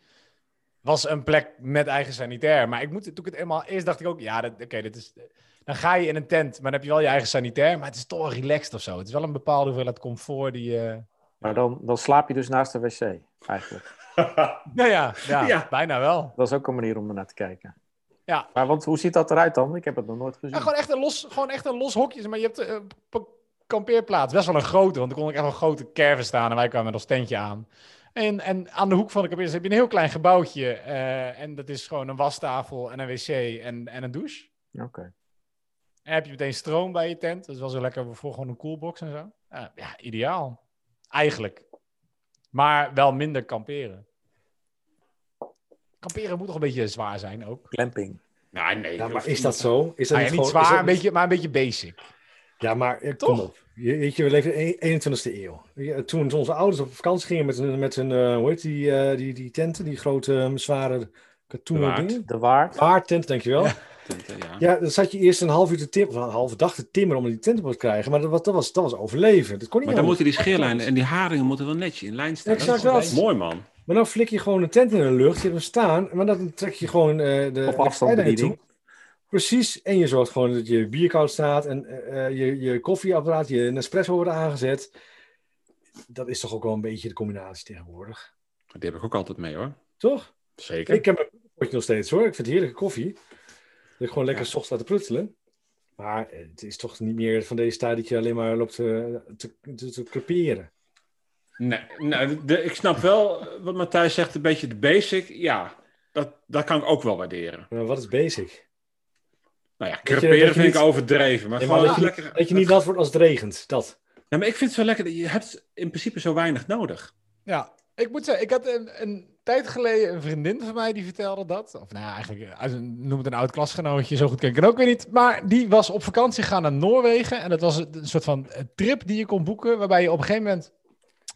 Was een plek met eigen sanitair. Maar ik moet, toen ik het eenmaal eerst dacht ik ook, ja, dat- oké, dit is. Dan ga je in een tent, maar dan heb je wel je eigen sanitair. Maar het is toch wel relaxed of zo. Het is wel een bepaalde hoeveelheid comfort die je. Maar dan, dan slaap je dus naast de wc, eigenlijk. Nou ja, ja, Ja. bijna wel. Dat is ook een manier om ernaar te kijken. Ja. Maar want, hoe ziet dat eruit dan? Ik heb het nog nooit gezien. Ja, gewoon, echt een los, gewoon echt een los hokje. Maar je hebt p- kampeerplaats. Best wel een grote, want er kon ook echt wel een grote caravan staan. En wij kwamen met ons tentje aan. En, en aan de hoek van de kampeer heb je een heel klein gebouwtje. eh, en dat is gewoon een wastafel en een wc en, en een douche. Oké. En heb je meteen stroom bij je tent. Dat is wel zo lekker voor gewoon een coolbox en zo. Ja, ja, ideaal. Eigenlijk. Maar wel minder kamperen. Kamperen moet toch een beetje zwaar zijn ook. Glamping. Nou, nee. Ja, maar is dat zo? Is dat Nou niet gewoon- is zwaar, dat een beetje, maar een beetje basic. Ja, maar Toch? kom op. Je, weet je, we leven in de 21ste eeuw. Toen onze ouders op vakantie gingen met hun, met hun eh, hoe heet die, eh, die, die tenten, die grote, eh, zware katoenen Waard. dingen. De waard. Paardtent, dankjewel. Ja. Ja. ja, dan zat je eerst een half uur te timmeren, of een halve dag te timmeren om die tent op te krijgen. Maar dat, was- dat, was, dat was overleven. Dat kon niet Maar dan moeten die scheerlijnen en die haringen moeten wel netjes in lijn staan. Exact dat is mooi, man. Maar dan flik je gewoon een tent in de lucht, je hebt hem staan, maar dan trek je gewoon eh de Op afstand de- bediening. Precies, en je zorgt gewoon dat je bier koud staat en eh, je, je koffieapparaat, je Nespresso wordt aangezet. Dat is toch ook wel een beetje de combinatie tegenwoordig. Die heb ik ook altijd mee, hoor. Toch? Zeker. Ik heb mijn potje nog steeds hoor. Ik vind heerlijke koffie. Dat ik gewoon lekker Ja. ja. laten pruttelen. Maar eh, het is toch niet meer van deze tijd dat je alleen maar loopt te, te, te, te creperen. Nee, nou, de, ik snap wel wat Matthijs zegt, een beetje de basic. Ja, dat, dat kan ik ook wel waarderen. Maar wat is basic? Nou ja, creperen vind ik niet- overdreven. Maar Nee, gewoon maar dat, dat je, lekker... dat je niet nat wordt als het regent. Dat. Ja, maar ik vind het zo lekker, dat je hebt in principe zo weinig nodig. Ja, ik moet zeggen, ik had een, een tijd geleden een vriendin van mij die vertelde dat. Of nou ja, eigenlijk, een- noem het een oud klasgenootje, zo goed ken ik het ook weer niet. Maar die was op vakantie gegaan naar Noorwegen. En dat was een soort van eh, trip die je kon boeken, waarbij je op een gegeven moment...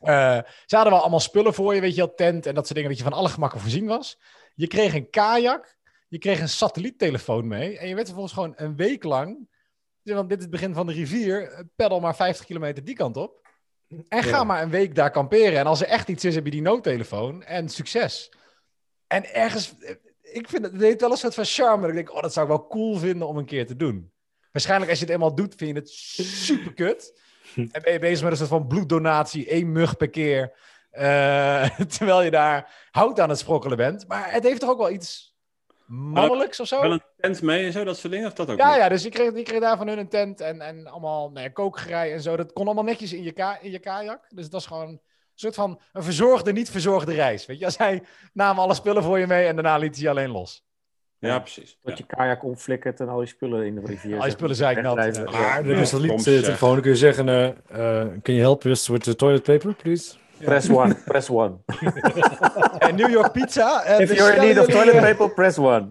eh, ze hadden wel allemaal spullen voor je, weet je wel, tent en dat soort dingen, dat je van alle gemakken voorzien was. Je kreeg een kajak, je kreeg een satelliettelefoon mee. En je werd vervolgens gewoon een week lang, want dit is het begin van de rivier, peddel maar 50 kilometer die kant op. En ga Ja. maar een week daar kamperen. En als er echt iets is, heb je die noodtelefoon. En succes. En ergens, ik vind het, het heeft wel een soort van charme. Dat ik denk, oh, dat zou ik wel cool vinden om een keer te doen. Waarschijnlijk als je het eenmaal doet, vind je het super kut. En ben je bezig met een soort van bloeddonatie, één mug per keer. eh, terwijl je daar hout aan het sprokkelen bent. Maar het heeft toch ook wel iets mannelijks of zo? Wel een tent mee en zo, dat soort dingen, of dat ook Ja, niet? ja, dus je kreeg, kreeg daar van hun een tent en, en allemaal nou ja, kookgerei en zo. Dat kon allemaal netjes in je, ka in je kajak. Dus het was gewoon een soort van een verzorgde, niet verzorgde reis. Weet je, als hij namen alle spullen voor je mee en daarna liet hij je alleen los. Ja, precies. Dat Ja. je kajak omflikkert en al je spullen in de rivier. Al je spullen zeiknat, wegdrijven. ja. Maar de Ja, satelliet soms, eh, eh. telefoon, dan kun je zeggen, eh eh, can you help us with the toilet paper, please? Press one, press one. En New York Pizza. en If you're in need of toilet eh, paper, press one.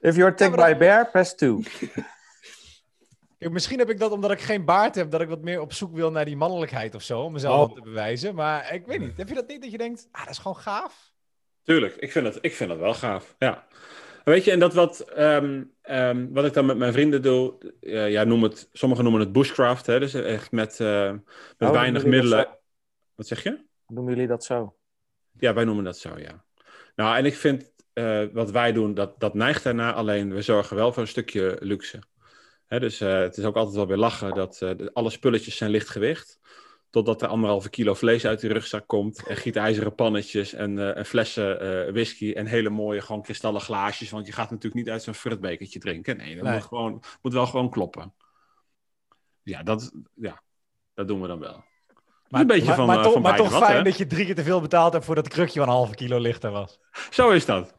If you're attacked by a bear, press two. Kijk, misschien heb ik dat omdat ik geen baard heb, dat ik wat meer op zoek wil naar die mannelijkheid of zo, om mezelf Oh. te bewijzen. Maar ik weet niet, heb je dat niet dat je denkt, ah, dat is gewoon gaaf? Tuurlijk, ik vind het, ik vind het wel gaaf. Ja. Weet je, en dat wat, ehm, ehm, wat ik dan met mijn vrienden doe, eh, ja, noem het, sommigen noemen het bushcraft, hè, dus echt met, eh, met Oh, weinig middelen. Wat zeg je? Noemen jullie dat zo? Ja, wij noemen dat zo, ja. Nou, en ik vind eh, wat wij doen, dat, dat neigt daarna. Alleen we zorgen wel voor een stukje luxe. Hè, dus het is ook altijd wel weer lachen dat alle spulletjes zijn licht gewicht. Totdat er anderhalve kilo vlees uit de rugzak komt. En gietijzeren pannetjes en, eh, en flessen eh, whisky. En hele mooie gewoon kristallen glaasjes. Want je gaat natuurlijk niet uit zo'n fruitbekertje drinken. Nee, dat Nee. Moet, gewoon, moet wel gewoon kloppen. Ja dat, ja, dat doen we dan wel. een beetje maar, van, maar eh, toch, van maar toch wat, fijn hè? dat je drie keer te veel betaald hebt voor dat krukje van een halve kilo lichter was. Zo is dat.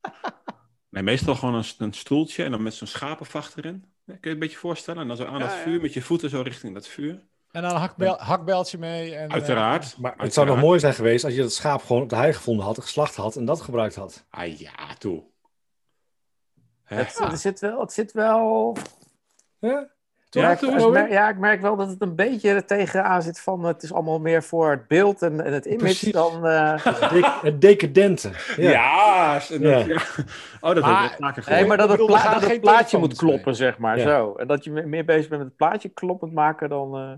Nee, meestal gewoon een, een stoeltje en dan met zo'n schapenvacht erin. Kun je je een beetje voorstellen? En dan zo aan Ja, het ja. vuur met je voeten zo richting dat vuur. En dan een hakbel, hakbeltje mee. En, eh, Uiteraard. Maar het Uiteraard. zou nog mooi zijn geweest als je dat schaap gewoon op de hei gevonden had, geslacht had en dat gebruikt had. Ah ja, toe. Hè? Het, zit wel, het zit wel Ja? Ik, merk, ja, ik merk wel dat het een beetje er tegenaan zit van het is allemaal meer voor het beeld en, en het image Precies. dan... eh, Het, dec- het decadente. Ja. Ja. Oh, dat Maar- heb ik vaker nee, maar dat het, pla- dat het plaatje moet kloppen, mee. zeg maar, Ja. zo. En dat je me- meer bezig bent met het plaatje kloppend maken dan... eh,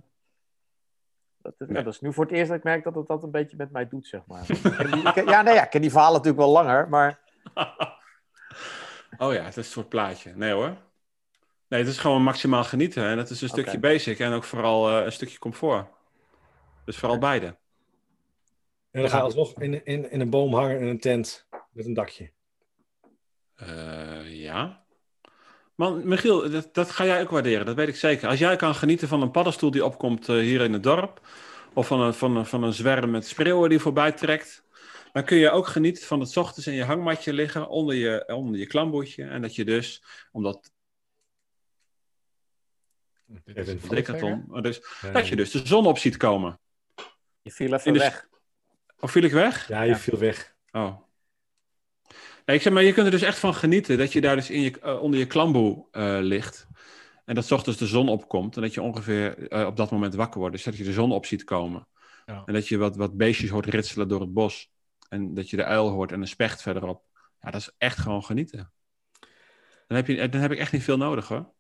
dat, ja, dat is nu voor het eerst dat ik merk dat het dat een beetje met mij doet, zeg maar. Ik die- ja, nee, ja, ik ken die verhalen natuurlijk wel langer, maar... Oh ja, het is een soort plaatje. Nee hoor. Nee, het is gewoon maximaal genieten. En dat is een stukje basic en ook vooral eh, een stukje comfort. Dus vooral beide. En dan ga je alsnog in, in, in een boom hangen in een tent met een dakje. Eh, ja. Man, Michiel, dat, dat ga jij ook waarderen, dat weet ik zeker. Als jij kan genieten van een paddenstoel die opkomt eh, hier in het dorp, of van een, van, een, van een zwerm met spreeuwen die voorbij trekt, dan kun je ook genieten van het 's ochtends in je hangmatje liggen, onder je, onder je klamboetje. En dat je dus, omdat Even een decathlon, eh, dus, Ja, dat je dus de zon op ziet komen. Je viel even de- weg. Of viel ik weg? Ja, je Ja. viel weg. Oh. Nee, ik zeg maar, je kunt er dus echt van genieten dat je daar dus in je, eh, onder je klamboe eh, ligt. En dat 's ochtends de zon opkomt en dat je ongeveer eh, op dat moment wakker wordt. Dus dat je de zon op ziet komen. Ja. En dat je wat, wat beestjes hoort ritselen door het bos. En dat je de uil hoort en een specht verderop. Ja, dat is echt gewoon genieten. Dan heb, je, dan heb ik echt niet veel nodig hoor.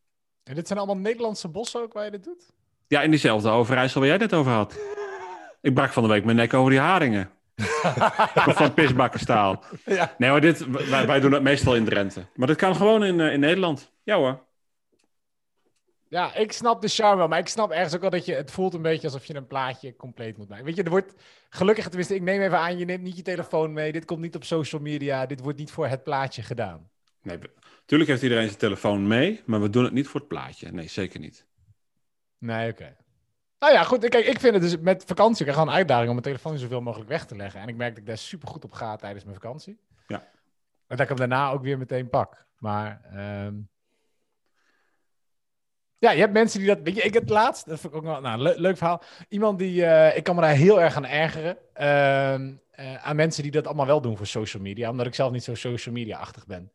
En dit zijn allemaal Nederlandse bossen ook waar je dit doet? Ja, in diezelfde Overijssel waar jij het over had. Ik brak van de week mijn nek over die haringen. Van pisbakkenstaal. Ja. Nee, maar dit, wij, wij doen dat meestal in Drenthe. Maar dat kan gewoon in, eh, in Nederland. Ja hoor. Ja, ik snap de charme wel, maar ik snap ergens ook wel dat je het voelt een beetje alsof je een plaatje compleet moet maken. Weet je, er wordt gelukkig, tenminste, ik neem even aan, je neemt niet je telefoon mee, dit komt niet op social media, dit wordt niet voor het plaatje gedaan. Nee, we- tuurlijk heeft iedereen zijn telefoon mee, maar we doen het niet voor het plaatje. Nee, zeker niet. Nee, oké. Nou ja, goed, kijk, ik vind het dus met vakantie gewoon een uitdaging om mijn telefoon zoveel mogelijk weg te leggen. En ik merk dat ik daar super goed op ga tijdens mijn vakantie. Ja. En dat ik hem daarna ook weer meteen pak. Maar ehm, ja, je hebt mensen die dat. Weet je, ik het laatst, dat vond ik ook wel nou, leuk verhaal. Iemand die, eh, ik kan me daar heel erg aan ergeren. ehm, eh, aan mensen die dat allemaal wel doen voor social media, omdat ik zelf niet zo social media-achtig ben.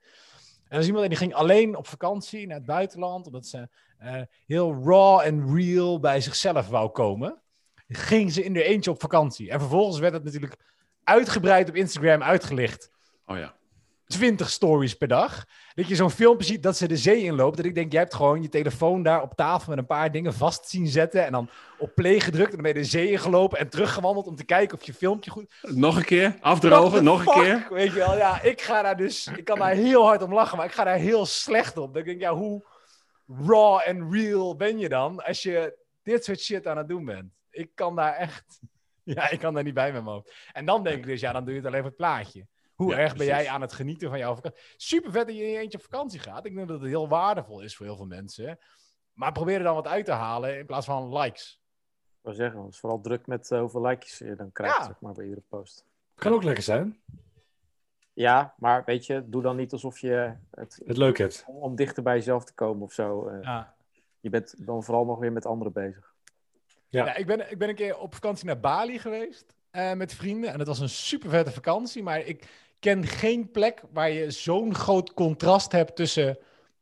En er is iemand die ging alleen op vakantie naar het buitenland, omdat ze eh, heel raw en real bij zichzelf wou komen. Ging ze in haar eentje op vakantie. En vervolgens werd het natuurlijk uitgebreid op Instagram uitgelicht. Oh ja. 20 stories per dag. Dat je zo'n filmpje ziet dat ze de zee inloopt. Dat ik denk, jij hebt gewoon je telefoon daar op tafel met een paar dingen vast zien zetten. En dan op play gedrukt. En dan ben je de zee ingelopen en teruggewandeld om te kijken of je filmpje goed... Nog een keer, afdrogen, nog een keer. Weet je wel, ja, ik ga daar dus... Ik kan daar heel hard om lachen, maar ik ga daar heel slecht op. Dat ik denk, ja, hoe raw en real ben je dan als je dit soort shit aan het doen bent? Ik kan daar echt... Ja, ik kan daar niet bij met mijn hoofd. En dan denk ik dus, ja, dan doe je het alleen voor het plaatje. Hoe Ja, erg ben jij aan het genieten van jouw vakantie? Super vet dat je in je eentje op vakantie gaat. Ik denk dat het heel waardevol is voor heel veel mensen. Maar probeer er dan wat uit te halen in plaats van likes. Ik wil zeggen, het is vooral druk met eh, hoeveel likejes je dan krijgt, Ja. zeg maar, bij iedere post. Kan ook lekker zijn. Ja, maar weet je, doe dan niet alsof je het, Het leuk hebt. om, om dichter bij jezelf te komen of zo. eh, Ja. Je bent dan vooral nog weer met anderen bezig. Ja. Ja, ik, ben, ik ben een keer op vakantie naar Bali geweest eh, met vrienden. En het was een super vette vakantie. Maar ik ken geen plek waar je zo'n groot contrast hebt tussen...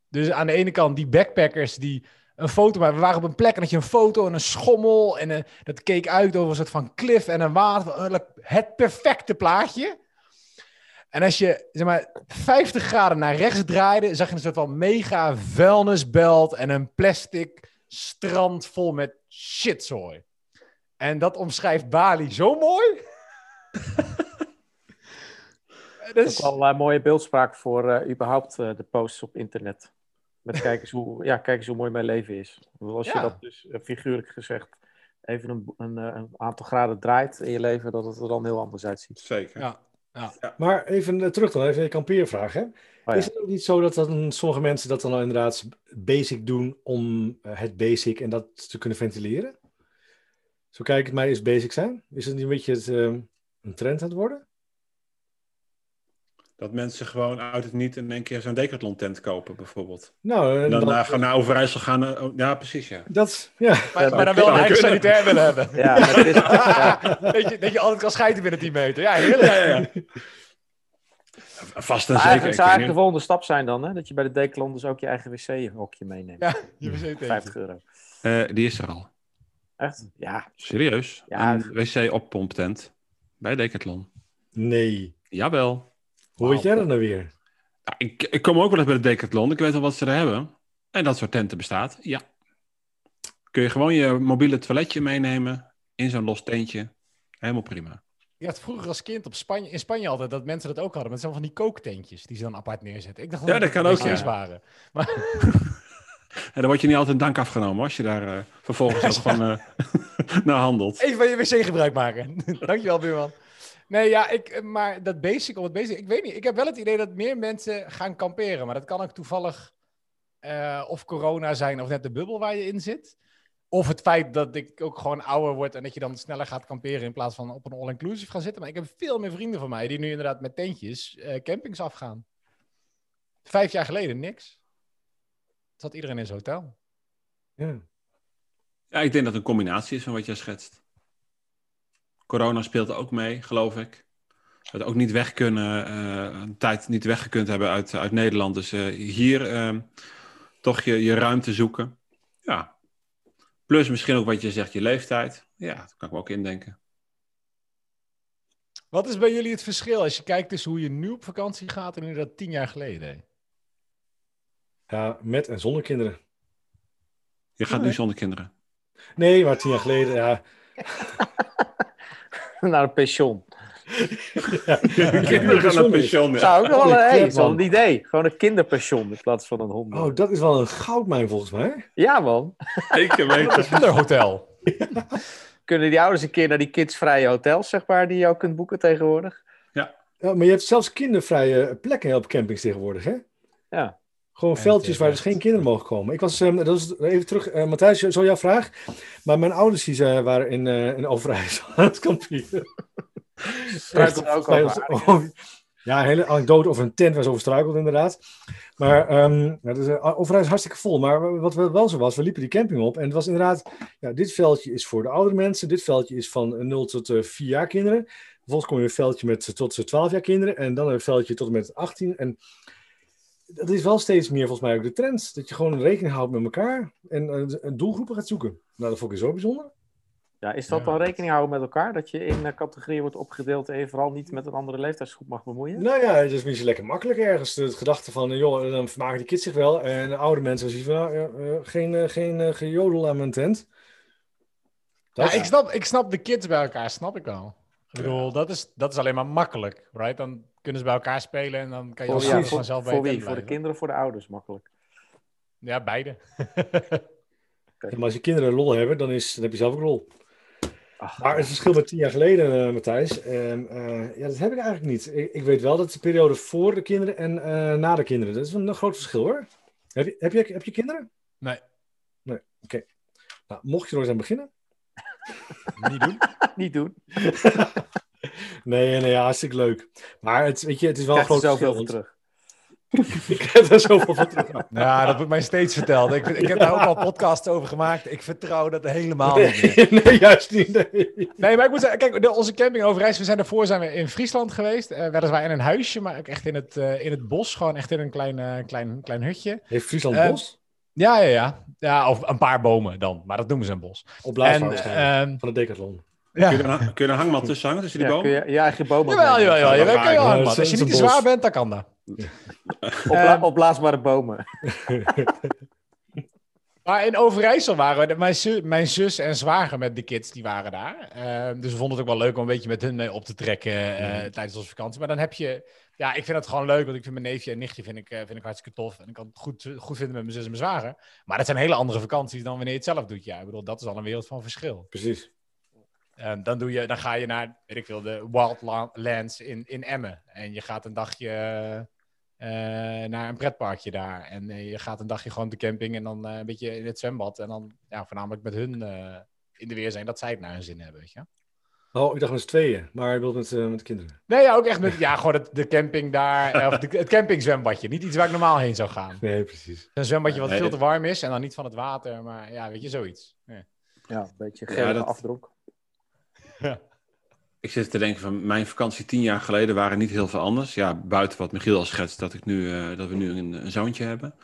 Dus aan de ene kant die backpackers die een foto maken. We waren op een plek en had je een foto en een schommel. En eh, dat keek uit over een soort van cliff en een water. Het perfecte plaatje. En als je zeg maar 50 graden naar rechts draaide, zag je een soort van mega vuilnisbelt en een plastic strand vol met shitzooi. En dat omschrijft Bali zo mooi. Dat dus, is wel een mooie beeldspraak voor eh, überhaupt eh, de posts op internet. Met kijk eens, hoe, ja, kijk eens hoe mooi mijn leven is. Want Als je Ja. dat dus eh, figuurlijk gezegd even een, een, eh, een aantal graden draait in je leven, dat het er dan heel anders uitziet. Zeker. ja. Maar even eh, terug dan, even een kampeervraag. Hè? Oh ja. Is het ook niet zo dat dan sommige mensen dat dan al inderdaad basic doen om eh, het basic en dat te kunnen ventileren? Zo kijk ik het mij eens basic zijn. Is het niet een beetje het, een trend aan het worden? Dat mensen gewoon uit het niet in één keer zo'n decathlon tent kopen, bijvoorbeeld. Nou, En en dan dan- naar, naar Overijssel gaan. eh, oh, ja, precies, ja. dat, ja. Maar, maar dan wel een eigen sanitair willen hebben. Ja, maar het is, ja, dat, je, dat je altijd kan scheiden binnen 10 meter. Ja, heerlijk. Ja, ja, ja. Vast en maar zeker. Ik zou eigenlijk de volgende stap zijn dan, hè? Dat je bij de Decathlon dus ook je eigen wc-hokje meeneemt. Ja, je wc 50 euro. Eh, die is er al. Echt? Ja. Serieus? Ja. Een wc-oppomptent. Bij Decathlon. Nee. Jawel. Hoe weet jij dat nou weer? Ja, ik, ik kom ook wel eens bij de Decathlon. Ik weet al wat ze er hebben. En dat soort tenten bestaat. Ja. Kun je gewoon je mobiele toiletje meenemen. In zo'n los tentje. Helemaal prima. Je had vroeger als kind op Spanje, in Spanje altijd dat mensen dat ook hadden. Met zo'n van die kooktentjes die ze dan apart neerzetten. Ik dacht Ja, dat kan ook, ja. waren. En dan word je niet altijd dank afgenomen als je daar eh, vervolgens ook van eh naar handelt. Even van je wc gebruik maken. Dankjewel, buurman. Nee, ja, ik, eh, maar dat basic op het basic, ik weet niet. Ik heb wel het idee dat meer mensen gaan kamperen. Maar dat kan ook toevallig eh, of corona zijn of net de bubbel waar je in zit. Of het feit dat ik ook gewoon ouder word en dat je dan sneller gaat kamperen in plaats van op een all-inclusive gaan zitten. Maar ik heb veel meer vrienden van mij die nu inderdaad met tentjes eh, campings afgaan. Vijf jaar geleden niks. Zat iedereen in zijn hotel. Ja. Ja, ik denk dat het een combinatie is van wat jij schetst. Corona speelt ook mee, geloof ik. Dat ook niet weg kunnen, eh, een tijd niet weggekund hebben uit, uit Nederland. Dus eh, hier eh, toch je, je ruimte zoeken. Ja. Plus misschien ook wat je zegt, je leeftijd. Ja, dat kan ik me ook indenken. Wat is bij jullie het verschil als je kijkt tussen hoe je nu op vakantie gaat en hoe dat tien jaar geleden deed? ja, met en zonder kinderen. Je gaat nu zonder kinderen. Nee, maar tien jaar geleden, ja. Naar een pension. Kinderen gaan naar pensioen. ja. Zou ook nog wel Holy een, hey, man. idee. Gewoon een kinderpension in plaats van een hond. Oh, dat is wel een goudmijn volgens mij. Ja, man. Zeker weten. Kinderhotel. Kunnen die ouders een keer naar die kidsvrije hotels, zeg maar, die je ook kunt boeken tegenwoordig? Ja, maar je hebt zelfs kindervrije plekken op campings tegenwoordig, hè? Ja. Gewoon veldjes waar dus geen kinderen mogen komen. Ik was, ehm, dat is even terug, eh, Matthijs, zo jouw vraag. Maar mijn ouders die, eh, waren in, eh in Overijssel aan het kamperen. Struikelde ook over oh, Ja, een hele anekdote over een tent waar ze over inderdaad. Maar ehm ja, is, eh, Overijssel is hartstikke vol. Maar wat wel zo was, we liepen die camping op. En het was inderdaad, ja, dit veldje is voor de oudere mensen. Dit veldje is van 0 tot eh 4 jaar kinderen. Vervolgens kom je een veldje met tot 12 jaar kinderen. En dan een veldje tot en met 18. En dat is wel steeds meer volgens mij ook de trend. Dat je gewoon rekening houdt met elkaar. En eh, doelgroepen gaat zoeken. Nou, dat vond ik zo bijzonder. Ja, is dat Ja, dan rekening houden met elkaar? Dat je in eh, categorieën wordt opgedeeld en je vooral niet met een andere leeftijdsgroep mag bemoeien? Nou ja, het is misschien lekker makkelijk ergens. Het gedachte van, joh, dan vermaken die kids zich wel. En de oude mensen zien van, nou, ja, geen, geen gejodel aan mijn tent. Dat Ja, ik snap, ik snap de kids bij elkaar, snap ik wel. Ik bedoel, dat is, dat is alleen maar makkelijk, right? Dan kunnen ze bij elkaar spelen en dan kan je ja, voor, vanzelf bij voor wie? Voor de kinderen of voor de ouders makkelijk? Ja, beide. Ja, maar als je kinderen lol hebben, dan, is, dan heb je zelf ook lol. Ach, Maar het verschil met tien jaar geleden, eh, Matthijs, ehm, eh, ja, dat heb ik eigenlijk niet. Ik, ik weet wel dat de periode voor de kinderen en eh, na de kinderen, dat is een, groot verschil hoor. Heb je, heb je, heb je kinderen? Nee, Nou, mocht je er eens aan beginnen? niet doen. niet doen. Nee, nee, ja, hartstikke leuk. Maar het, weet je, het is wel een Krijg groot zoveel terug. Ik heb er zoveel van terug. Ja, dat wordt mij steeds verteld. Ik, ik heb daar ook al podcasts over gemaakt. Ik vertrouw dat helemaal niet meer. Nee, nee, juist niet. Nee. Nee, maar ik moet zeggen, kijk, de, onze camping Overijssel, we zijn daarvoor zijn we in Friesland geweest. Eh weliswaar in een huisje, maar ook echt in het, eh, in het bos. Gewoon echt in een klein, eh, klein, klein hutje. Heeft Friesland bos? Ja, ja, ja. Ja, of een paar bomen dan. Maar dat noemen ze een bos. Op En, ehm, van de Decathlon. ja. Kun je, er, een- kun je een hangmat tussen hangen tussen die Ja, bomen? kun je je eigen bomen Jawel, jawel, jawel. jawel, Ja, man. het Als je niet te zwaar bent, dan kan dat. Opbla- Ehm, opblaasbare bomen. Maar in Overijssel waren we, mijn, zu- mijn zus en zwager met de kids, die waren daar. Ehm, dus we vonden het ook wel leuk om een beetje met hun mee op te trekken eh, tijdens onze vakantie. Maar dan heb je, ja, ik vind het gewoon leuk, want ik vind mijn neefje en nichtje vind ik, eh, vind ik hartstikke tof. En ik kan het goed, goed vinden met mijn zus en mijn zwager. Maar dat zijn hele andere vakanties dan wanneer je het zelf doet. Ja, ik bedoel, dat is al een wereld van verschil. Precies. Ehm, dan, doe je, dan ga je naar, weet ik veel, de Wildlands in, in Emmen. En je gaat een dagje eh, naar een pretparkje daar. En eh, je gaat een dagje gewoon de camping en dan eh, een beetje in het zwembad. En dan ja, voornamelijk met hun eh, in de weer zijn dat zij het naar hun zin hebben, weet je. Oh, ik dacht met z'n tweeën, maar je wilt met, eh, met de kinderen. Nee, ja, ook echt met, ja, gewoon het, de camping daar, eh, of de, het campingzwembadje. Niet iets waar ik normaal heen zou gaan. Nee, precies. Een zwembadje wat Nee. veel te warm is en dan niet van het water, maar ja, weet je, zoiets. Ja. Ja, een beetje Ja, gerige dat- afdronk. Ik zit te denken van mijn vakantie tien jaar geleden waren niet heel veel anders. Ja, buiten wat Michiel al schetst, dat, ik nu, eh, dat we nu een, een zoontje hebben.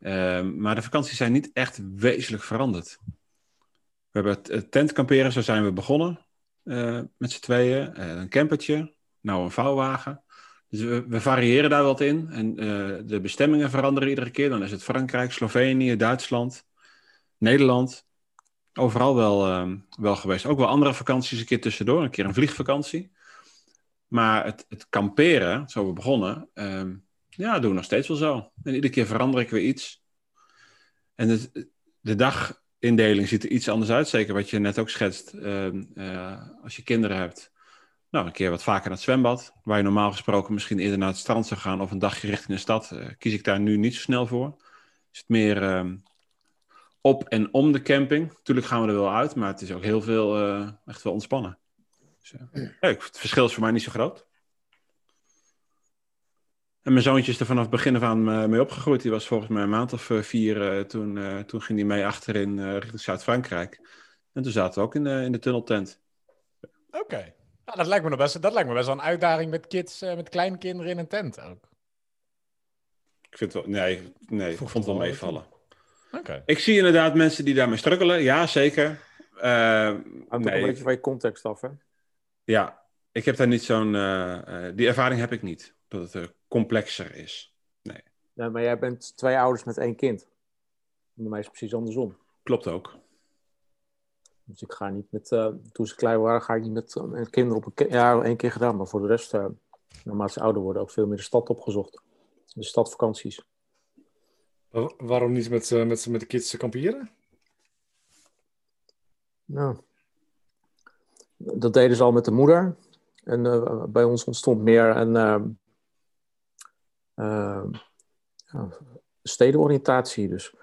Ehm, maar de vakanties zijn niet echt wezenlijk veranderd. We hebben het tentkamperen, zo zijn we begonnen. Eh, met z'n tweeën. Eh, een campertje, nou een vouwwagen. Dus we, variëren daar wat in. En eh, de bestemmingen veranderen iedere keer. Dan is het Frankrijk, Slovenië, Duitsland, Nederland. Overal wel, ehm, wel geweest. Ook wel andere vakanties een keer tussendoor. Een keer een vliegvakantie. Maar het, het kamperen, zo we begonnen, ehm, ja, doen we nog steeds wel zo. En iedere keer verander ik weer iets. En het, de dagindeling ziet er iets anders uit. Zeker wat je net ook schetst. ehm, eh, als je kinderen hebt. Nou, een keer wat vaker naar het zwembad. Waar je normaal gesproken misschien eerder naar het strand zou gaan. Of een dagje richting de stad. eh, kies ik daar nu niet zo snel voor. Is het meer ehm, op en om de camping. Natuurlijk gaan we er wel uit. Maar het is ook heel veel eh, echt wel ontspannen. Dus, ja, het verschil is voor mij niet zo groot. En mijn zoontje is er vanaf het begin af aan eh, mee opgegroeid. Die was volgens mij een maand of eh, vier. eh, toen, eh, toen ging hij mee achterin eh, richting Zuid-Frankrijk. En toen zaten we ook in de, in de tunneltent. Oké. Nou, dat, lijkt me nog best, dat lijkt me best wel een uitdaging met kids, eh, met kleinkinderen in een tent ook. Ik vind het wel, nee, nee ik vond het wel meevallen. Oké. Ik zie inderdaad mensen die daarmee struggelen. Ja, zeker. Hangt ook een nee, beetje van je context af, hè? ja, ik heb daar niet zo'n... eh, eh, die ervaring heb ik niet. Dat het eh, complexer is. Nee, maar jij bent twee ouders met één kind. Bij mij is het precies andersom. Klopt ook. Dus ik ga niet met, eh, toen ze klein waren, ga ik niet met, eh, met kinderen op een ki- Ja, één keer gedaan, maar voor de rest, eh naarmate ze ouder worden, ook veel meer de stad opgezocht. De stadvakanties. Wa- waarom niet met, eh, met, met de kids kamperen? Nou, dat deden ze al met de moeder. En eh, bij ons ontstond meer een ja, stedenoriëntatie. Dus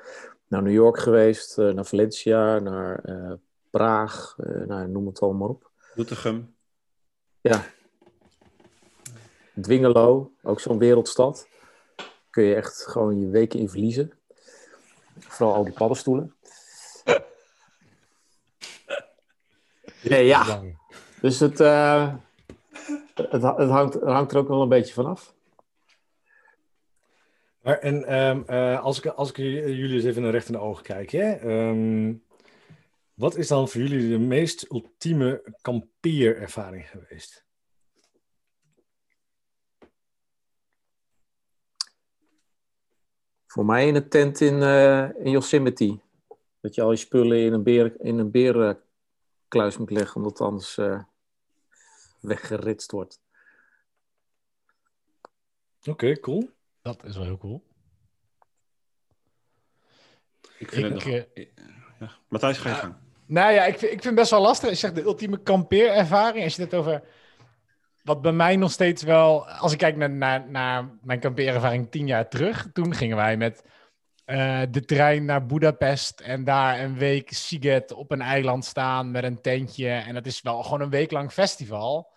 naar New York geweest, eh, naar Valencia, naar eh, Praag, eh, nou, noem het allemaal maar op. Doetinchem. Dwingelo, ook zo'n wereldstad. Kun je echt gewoon je weken in verliezen. Vooral al die paddenstoelen. Nee, ja. Dus het, eh, het, hangt, het hangt er ook wel een beetje vanaf. Maar, en ehm, eh, als, ik, als ik jullie eens even recht in de ogen kijk, hè, ehm, wat is dan voor jullie de meest ultieme kampeerervaring geweest? Voor mij in een tent in, eh, in Yosemite. Dat je al je spullen in een, beer, in een berenkluis moet leggen, omdat anders eh, weggeritst wordt. Oké, cool. Dat is wel heel cool. Ik vind Ik, het nog... Ja. Matthijs, ga je gang. Nou ja, ik vind, ik vind het best wel lastig. Je zegt de ultieme kampeerervaring. Als je het over. Wat bij mij nog steeds wel. Als ik kijk naar, naar, naar mijn kampeerervaring tien jaar terug. Toen gingen wij met eh, de trein naar Budapest. En daar een week Siget op een eiland staan met een tentje. En dat is wel gewoon een week lang festival.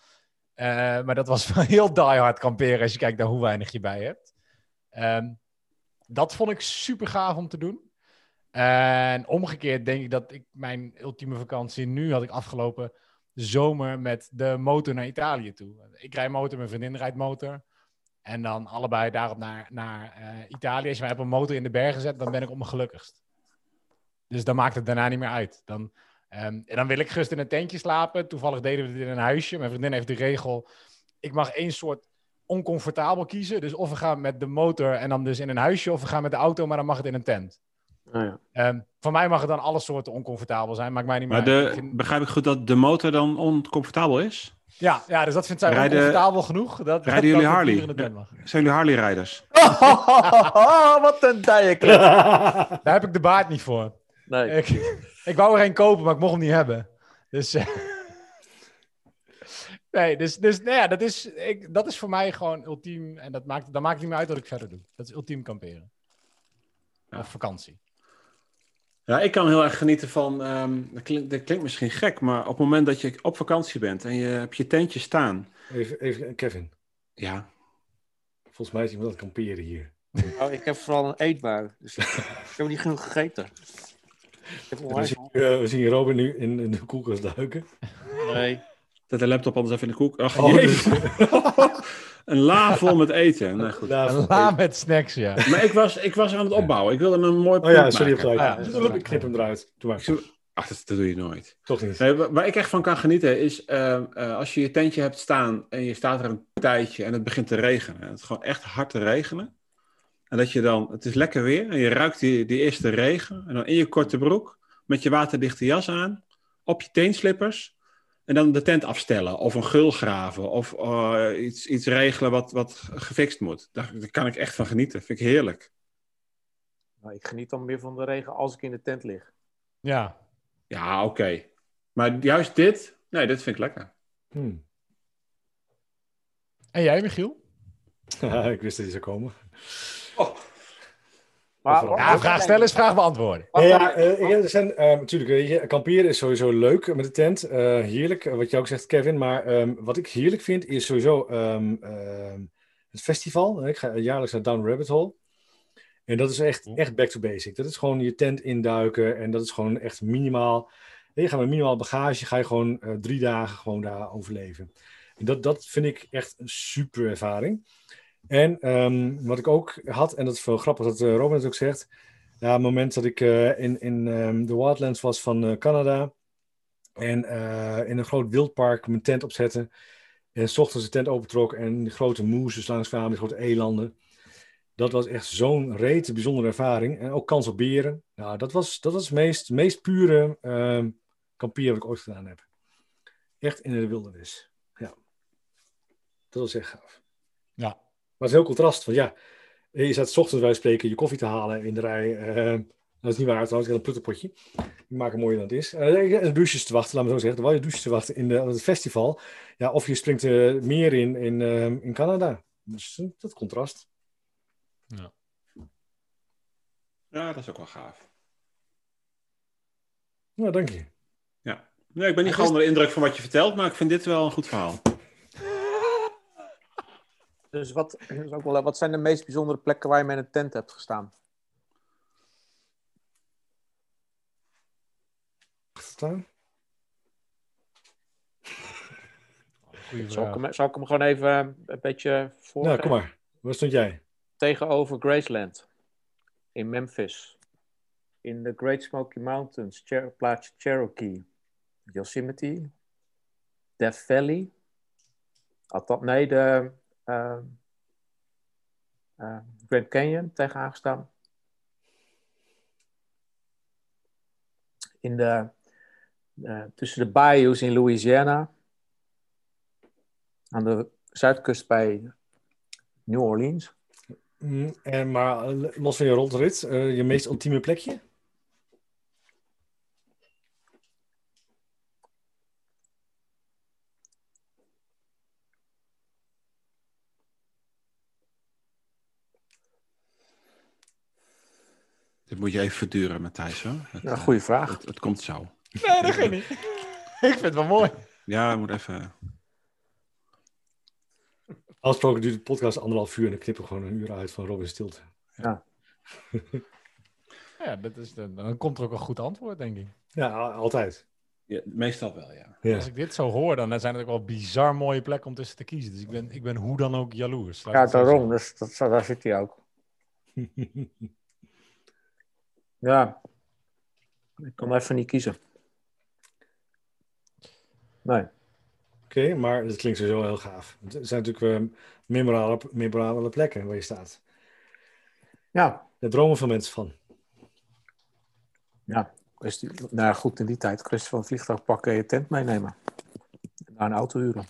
Eh, maar dat was wel heel diehard kamperen als je kijkt naar hoe weinig je bij hebt. Ehm, dat vond ik super gaaf om te doen. En omgekeerd denk ik dat ik mijn ultieme vakantie nu had ik afgelopen zomer met de motor naar Italië toe. Ik rijd motor, mijn vriendin rijdt motor. En dan allebei daarop naar, naar eh, Italië. Als je mij op een motor in de bergen zet, dan ben ik op mijn gelukkigst. Dus dan maakt het daarna niet meer uit. Dan, ehm, en dan wil ik gerust in een tentje slapen. Toevallig deden we dit in een huisje. Mijn vriendin heeft de regel, ik mag één soort oncomfortabel kiezen. Dus of we gaan met de motor en dan dus in een huisje, of we gaan met de auto, maar dan mag het in een tent. Nou ja. Ehm, voor mij mag het dan alle soorten oncomfortabel zijn, maakt mij niet Maar meer uit. de, Ik vind- begrijp ik goed dat de motor dan oncomfortabel is? ja, ja, dus dat vindt zij Rijden- oncomfortabel genoeg. Dat, dat, rijden jullie dat Harley? hier in de tent mag. Zijn jullie Harley-rijders? Wat een dijeklep. Daar heb ik de baard niet voor. Nee. Ik, ik wou er een kopen, maar ik mocht hem niet hebben. Dus. Eh, nee, dus, dus nou ja, dat is, ik, dat is voor mij gewoon ultiem. En dat maakt, dan maakt het niet meer uit wat ik verder doe. Dat is ultiem kamperen. Ja. Of vakantie. Ja, ik kan heel erg genieten van, ehm, dat, klinkt, dat klinkt misschien gek, maar op het moment dat je op vakantie bent en je hebt je tentje staan. Even, even Kevin. Ja, Volgens mij is iemand aan het kamperen hier. Oh, ik heb vooral een eetbui. Dus ik heb niet genoeg gegeten. Ik heb We zien, eh, we zien Robin nu in, in de koelkast duiken. Nee. Zet de laptop anders even in de koek. Ach, Oh, jezus. een la vol met eten. Nee, goed. Een la met snacks, ja. Maar ik was, ik was aan het opbouwen. Ik wilde een mooi Oh ja, punt sorry, maken. Ah, ja. Ik knip hem eruit. Doe maar. Ach, dat, dat doe je nooit. Toch niet. Nee, waar ik echt van kan genieten is eh, eh, als je je tentje hebt staan en je staat er een tijdje en het begint te regenen. Het is gewoon echt hard te regenen. En dat je dan, het is lekker weer en je ruikt die, die eerste regen. En dan in je korte broek, met je waterdichte jas aan, op je teenslippers. En dan de tent afstellen of een gul graven of eh, iets, iets regelen wat, wat gefixt moet. Daar, daar kan ik echt van genieten. Vind ik heerlijk. Nou, ik geniet dan meer van de regen als ik in de tent lig. Ja. Ja, oké. Maar juist dit, nee, dit vind ik lekker. Hm. En jij, Michiel? ik wist dat hij zou komen. Maar. Ja, vraag stellen is vraag beantwoorden. Ja, ja eh, er zijn, eh, natuurlijk, weet je, kamperen is sowieso leuk met de tent. eh, heerlijk, wat je ook zegt, Kevin. Maar ehm, wat ik heerlijk vind, is sowieso ehm, ehm, het festival. Ik ga jaarlijks naar Down Rabbit Hole. En dat is echt, echt back to basic. Dat is gewoon je tent induiken. En dat is gewoon echt minimaal. Je gaat met minimaal bagage, ga je gewoon drie dagen gewoon daar overleven. En dat, dat vind ik echt een super ervaring. En ehm, wat ik ook had, en dat is wel grappig dat eh, Robin het ook zegt. Ja, het moment dat ik eh, in, in ehm, de wildlands was van eh, Canada. En in een groot wildpark mijn tent opzette. En s ochtends de tent opentrok en die grote moeses langs kwamen, die grote elanden. Dat was echt zo'n rete bijzondere ervaring. En ook kans op beren. Nou, dat was, dat was het meest, meest pure ehm kamperen wat ik ooit gedaan heb. Echt in de wildernis. Ja. Dat was echt gaaf. Ja. Maar het is heel contrast. Want ja, je staat s ochtends bij spreken je koffie te halen in de rij. eh, dat is niet waar trouwens, ik heb een plutterpotje. Ik maak het mooier dan het is. Uh, douches te wachten, laat me zo zeggen. Terwijl je douches te wachten in de, het festival. Ja, of je springt er meer in in, eh, in Canada. Dus eh, dat contrast. Ja, dat is ook wel gaaf. Nou, dank je. Nee, ik ben niet gewoon onder de indruk van wat je vertelt, maar ik vind dit wel een goed verhaal. Dus wat, dat is ook wel, wat zijn de meest bijzondere plekken waar je met een tent hebt gestaan? Staan? Goeie Zal ik, hem, zal ik hem gewoon even een beetje voor Nou, kom maar. Waar stond jij? tegenover Graceland in Memphis. In de Great Smoky Mountains, Cher plaatsje Cherokee, Yosemite, Death Valley. Althans, nee, de eh, eh, Grand Canyon tegenaan gestaan. In de, eh, tussen de bayous in Louisiana. Aan de zuidkust bij New Orleans. Mm, en, maar eh, los van je rondrit, eh, je meest ultieme plekje? Moet je even verduren, Matthijs. Hoor. Het, Ja, eh, goede vraag. het, het komt zo. Nee, dat geeft niet. ik vind het wel mooi. Ja, moet even. Afgesproken duurt de podcast anderhalf uur en dan knippen we gewoon een uur uit van Robin Stilte. Ja, dat is de, dan komt er ook een goed antwoord, denk ik. Ja, altijd. Ja, meestal wel, ja. Ja. Als ik dit zo hoor, dan zijn het ook wel bizar mooie plekken om tussen te kiezen. Dus ik ben, ik ben hoe dan ook jaloers. Ja, daarom. Dus dat, daar zit hij ook. Ja. Ik kan even niet kiezen. Nee. Oké, maar dat klinkt sowieso heel gaaf. Het zijn natuurlijk uh, memorabele, memorabele plekken waar je staat. Ja. Daar dromen veel mensen van. Ja. Nou goed, in die tijd kwestie van vliegtuig pakken en je tent meenemen. En daar een auto huren.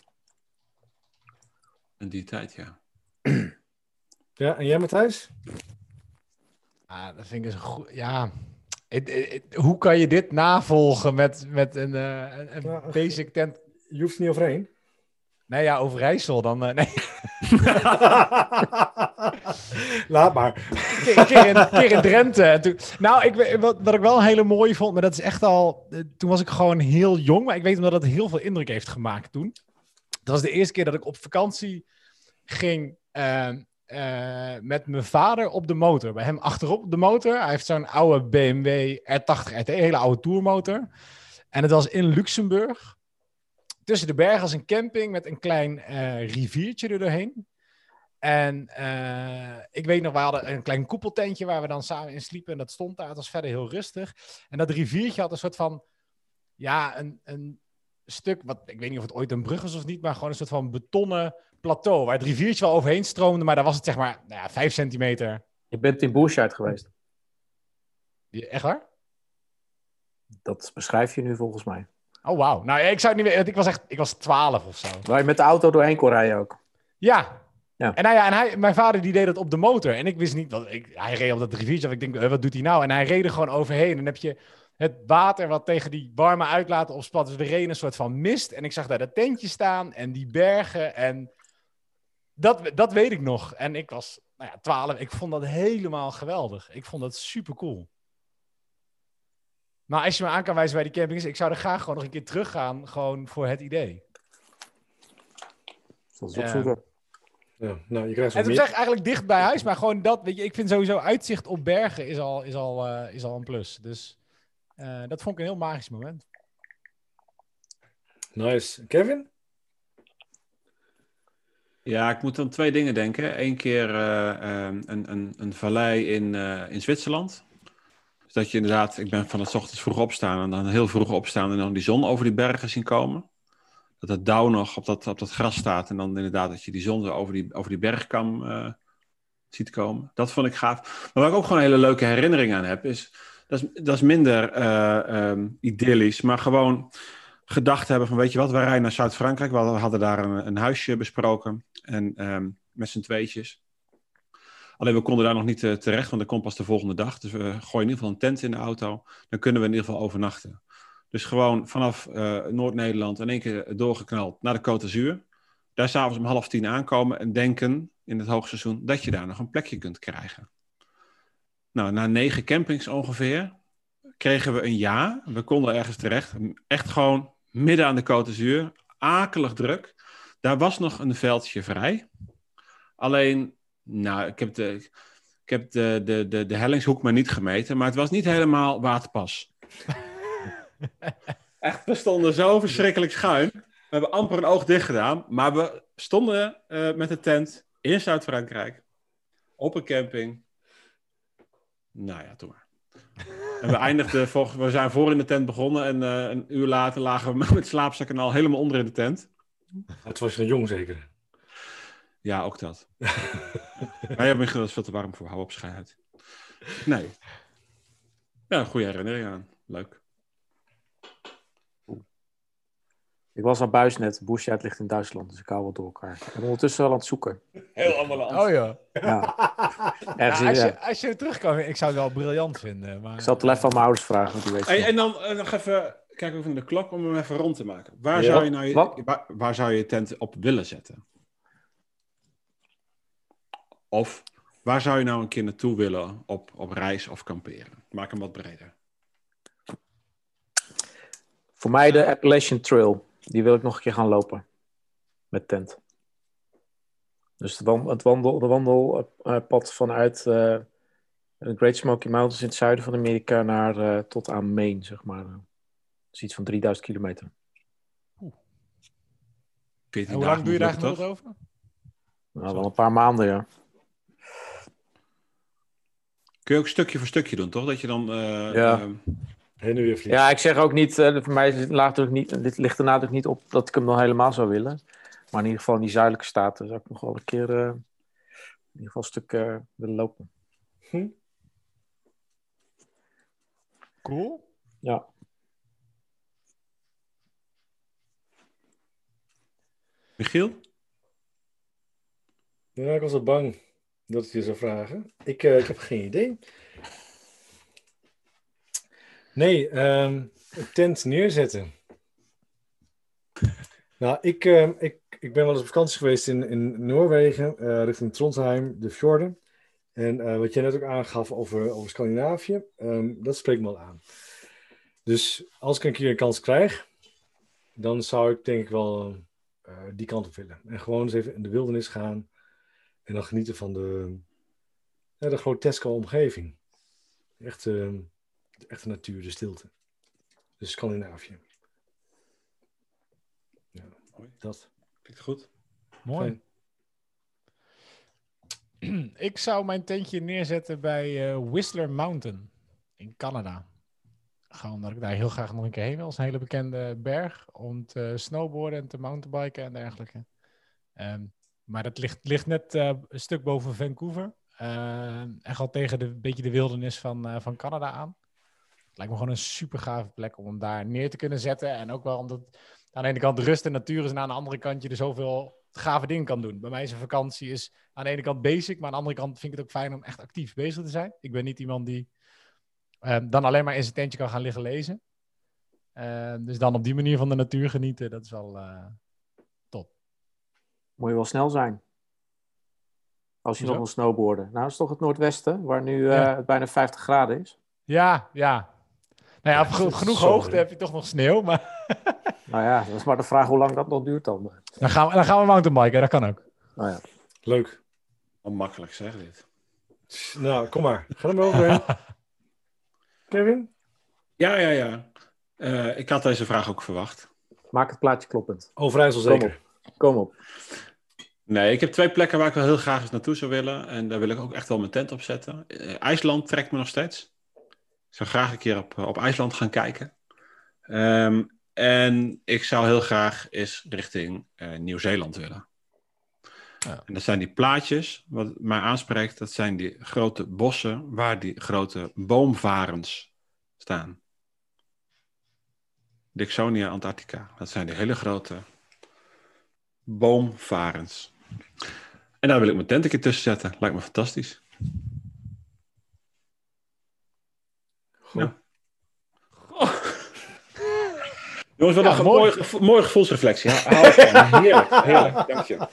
In die tijd, ja. Ja, en jij Matthijs? Ah, dat vind ik dus een goed. Ja. Hoe kan je dit navolgen met, met een, eh, een, een Ja, basic tent? Je hoeft niet overheen. Nee, ja, Overijssel dan. eh, nee. Laat maar. keer, een keer in, keer in Drenthe. En toen, nou, ik, wat, wat ik wel een hele mooie vond, maar dat is echt al... eh, Toen was ik gewoon heel jong, maar ik weet omdat het heel veel indruk heeft gemaakt toen. Dat was de eerste keer dat ik op vakantie ging ehm, eh, met mijn vader op de motor. Bij hem achterop op de motor. Hij heeft zo'n oude BMW R80 RT, een hele oude tourmotor. En het was in Luxemburg. Tussen de bergen als een camping met een klein eh, riviertje er doorheen. En eh, ik weet nog, we hadden een klein koepeltentje waar we dan samen in sliepen. En dat stond daar. Het was verder heel rustig. En dat riviertje had een soort van, ja, een, een stuk, wat ik weet niet of het ooit een brug was of niet, maar gewoon een soort van betonnen plateau. Waar het riviertje wel overheen stroomde, maar daar was het zeg maar, nou ja, vijf centimeter. Je bent in Boerscheid geweest. Ja, Echt waar? Dat beschrijf je nu volgens mij. Oh, wauw. Nou, ik zou het niet want Ik was echt, ik was twaalf of zo. Waar je met de auto doorheen kon rijden ook. Ja. Ja. En, nou ja, en hij, mijn vader die deed dat op de motor. En ik wist niet, wat, ik, hij reed op dat riviertje af. Ik denk, eh, wat doet hij nou? En hij reed er gewoon overheen. En dan heb je het water wat tegen die warme uitlaten opspat. Dus er een soort van mist. En ik zag daar dat tentje staan en die bergen. En dat, dat weet ik nog. En ik was, nou ja, twaalf. Ik vond dat helemaal geweldig. Ik vond dat super cool. Maar als je me aan kan wijzen bij die campings, ik zou er graag gewoon nog een keer teruggaan. Gewoon voor het idee. Dat is opzoeken. Ja, nou, je krijgt zo'n is eigenlijk dicht bij huis, maar gewoon dat, weet je, ik vind sowieso uitzicht op bergen is al, is al, eh, is al een plus. Dus eh, dat vond ik een heel magisch moment. Nice. Kevin? Ja, ik moet aan twee dingen denken. Eén keer eh, ehm, een, een, een vallei in, eh, in Zwitserland. Dus dat je inderdaad, ik ben van het ochtends vroeg opstaan en dan heel vroeg opstaan en dan die zon over die bergen zien komen. Dat het dauw nog op dat, op dat gras staat en dan inderdaad dat je die zon zo over die, over die bergkam eh, ziet komen. Dat vond ik gaaf. Maar waar ik ook gewoon een hele leuke herinnering aan heb, is dat is, dat is minder ehm, idyllisch, maar gewoon gedacht hebben van, weet je wat, wij rijden naar Zuid-Frankrijk. We hadden, daar een, een huisje besproken en ehm, met z'n tweetjes. Alleen we konden daar nog niet eh, terecht, want dat komt pas de volgende dag. Dus we gooien in ieder geval een tent in de auto. Dan kunnen we in ieder geval overnachten. Dus gewoon vanaf eh, Noord-Nederland in één keer doorgeknald naar de Côte d'Azur. Daar s'avonds om half tien aankomen en denken in het hoogseizoen dat je daar nog een plekje kunt krijgen. Nou, na negen campings ongeveer kregen we een ja. We konden ergens terecht. Echt gewoon midden aan de Côte d'Azur. Akelig druk. Daar was nog een veldje vrij. Alleen, nou, ik heb de, ik heb de, de, de, de hellingshoek maar niet gemeten. Maar het was niet helemaal waterpas. Echt, we stonden zo verschrikkelijk schuin. We hebben amper een oog dicht gedaan. Maar we stonden eh, met de tent in Zuid-Frankrijk. Op een camping. Nou ja, toen maar. En we eindigden, we zijn voor in de tent begonnen. En eh, een uur later lagen we met slaapzakken al helemaal onder in de tent. Het was je een jong zeker. Ja, ook dat. Michiel, dat is veel te warm voor. Hou op, uit. Nee. Ja, goede herinnering aan. Leuk. Ik was aan Buisnet. Boerscheid ligt in Duitsland, dus ik hou wat door elkaar. Ik ben ondertussen wel aan het zoeken. Heel ander land. Oh ja. Ja. Ergens als, je, als je er terugkwam, ik zou het wel briljant vinden. Maar... Ik zal het wel even aan mijn ouders vragen, want die weten Hey, het. en dan eh, nog even, kijk even naar de klok om hem even rond te maken. Waar, Ja. zou, je nou je, waar, waar zou je je tent op willen zetten? Of waar zou je nou een keer naartoe willen op, op reis of kamperen? Maak hem wat breder. Voor mij de Appalachian Trail. Die wil ik nog een keer gaan lopen. Met tent. Dus het, het wandel, de wandelpad vanuit eh, de Great Smoky Mountains in het zuiden van Amerika naar eh, tot aan Maine, zeg maar. Dat is iets van 3000 kilometer. 14 En hoe lang doe je daar gemiddeld toch? over? Nou, wel een paar maanden, ja. Kun je ook stukje voor stukje doen, toch? Dat je dan... eh, Ja. Heen en weer vliegen. Ja, ik zeg ook niet, eh, voor mij het- natuurlijk niet, dit ligt er natuurlijk niet op dat ik hem nog helemaal zou willen. Maar in ieder geval in die zuidelijke staten zou ik nog wel een keer eh, in ieder geval een stuk eh, willen lopen. Cool. Ja. Michiel? Ja, ik was al bang dat ik je zou vragen. Ik, eh, ik heb geen idee. Nee, een tent neerzetten. Nou, ik, ehm, ik, ik ben wel eens op vakantie geweest in, in Noorwegen, eh, richting Trondheim, de fjorden. En eh, wat jij net ook aangaf over, over Scandinavië, ehm, dat spreekt me al aan. Dus als ik een keer een kans krijg, dan zou ik denk ik wel eh, die kant op willen. En gewoon eens even in de wildernis gaan en dan genieten van de, de groteske omgeving. Echt, de echte natuur, de stilte. Dus Scandinavië. Ja, Mooi. dat. Klinkt goed. Mooi. Fijn. Ik zou mijn tentje neerzetten bij eh, Whistler Mountain in Canada. Gewoon omdat ik daar heel graag nog een keer heen wil. Het is een hele bekende berg om te snowboarden en te mountainbiken en dergelijke. Ehm, maar dat ligt, ligt net eh, een stuk boven Vancouver. Ehm, en gaat tegen de beetje de wildernis van, eh, van Canada aan. Lijkt me gewoon een super gave plek om hem daar neer te kunnen zetten. En ook wel omdat aan de ene kant rust en natuur is en aan de andere kant je er zoveel gave dingen kan doen. Bij mij is een vakantie is aan de ene kant basic, maar aan de andere kant vind ik het ook fijn om echt actief bezig te zijn. Ik ben niet iemand die ehm, dan alleen maar in zijn tentje kan gaan liggen lezen. Ehm, dus dan op die manier van de natuur genieten, dat is wel eh, Moet je wel snel zijn. Als je nog wil snowboarden. Nou, dat is toch het noordwesten, waar nu eh, Ja. het bijna 50 graden is. Ja, ja. Nou ja, op geno- genoeg Sorry. hoogte heb je toch nog sneeuw, maar Nou ja, dat is maar de vraag hoe lang dat nog duurt dan. dan gaan we, dan gaan we mountainbiken, dat kan ook. Nou ja. Leuk. Al makkelijk zeg dit. Nou, kom maar. Ga er maar overheen. Kevin? Ja, ja, ja. Eh, ik had deze vraag ook verwacht. Maak het plaatje kloppend. Overijssel Kom zeker. Kom op. Nee, ik heb twee plekken waar ik wel heel graag eens naartoe zou willen. En daar wil ik ook echt wel mijn tent op zetten. Eh, IJsland trekt me nog steeds. Ik zou graag een keer op, op IJsland gaan kijken. Ehm, en ik zou heel graag eens richting eh, Nieuw-Zeeland willen. Ja. En dat zijn die plaatjes, wat mij aanspreekt, dat zijn die grote bossen waar die grote boomvarens staan. Dixonia antarctica, dat zijn die hele grote boomvarens. En daar wil ik mijn tent een keer tussen zetten. Lijkt me fantastisch. Ja. Jongens, wat Ja, een mooi. mooie, gevo- mooie gevoelsreflectie. Van. Heerlijk, heerlijk. Dank je.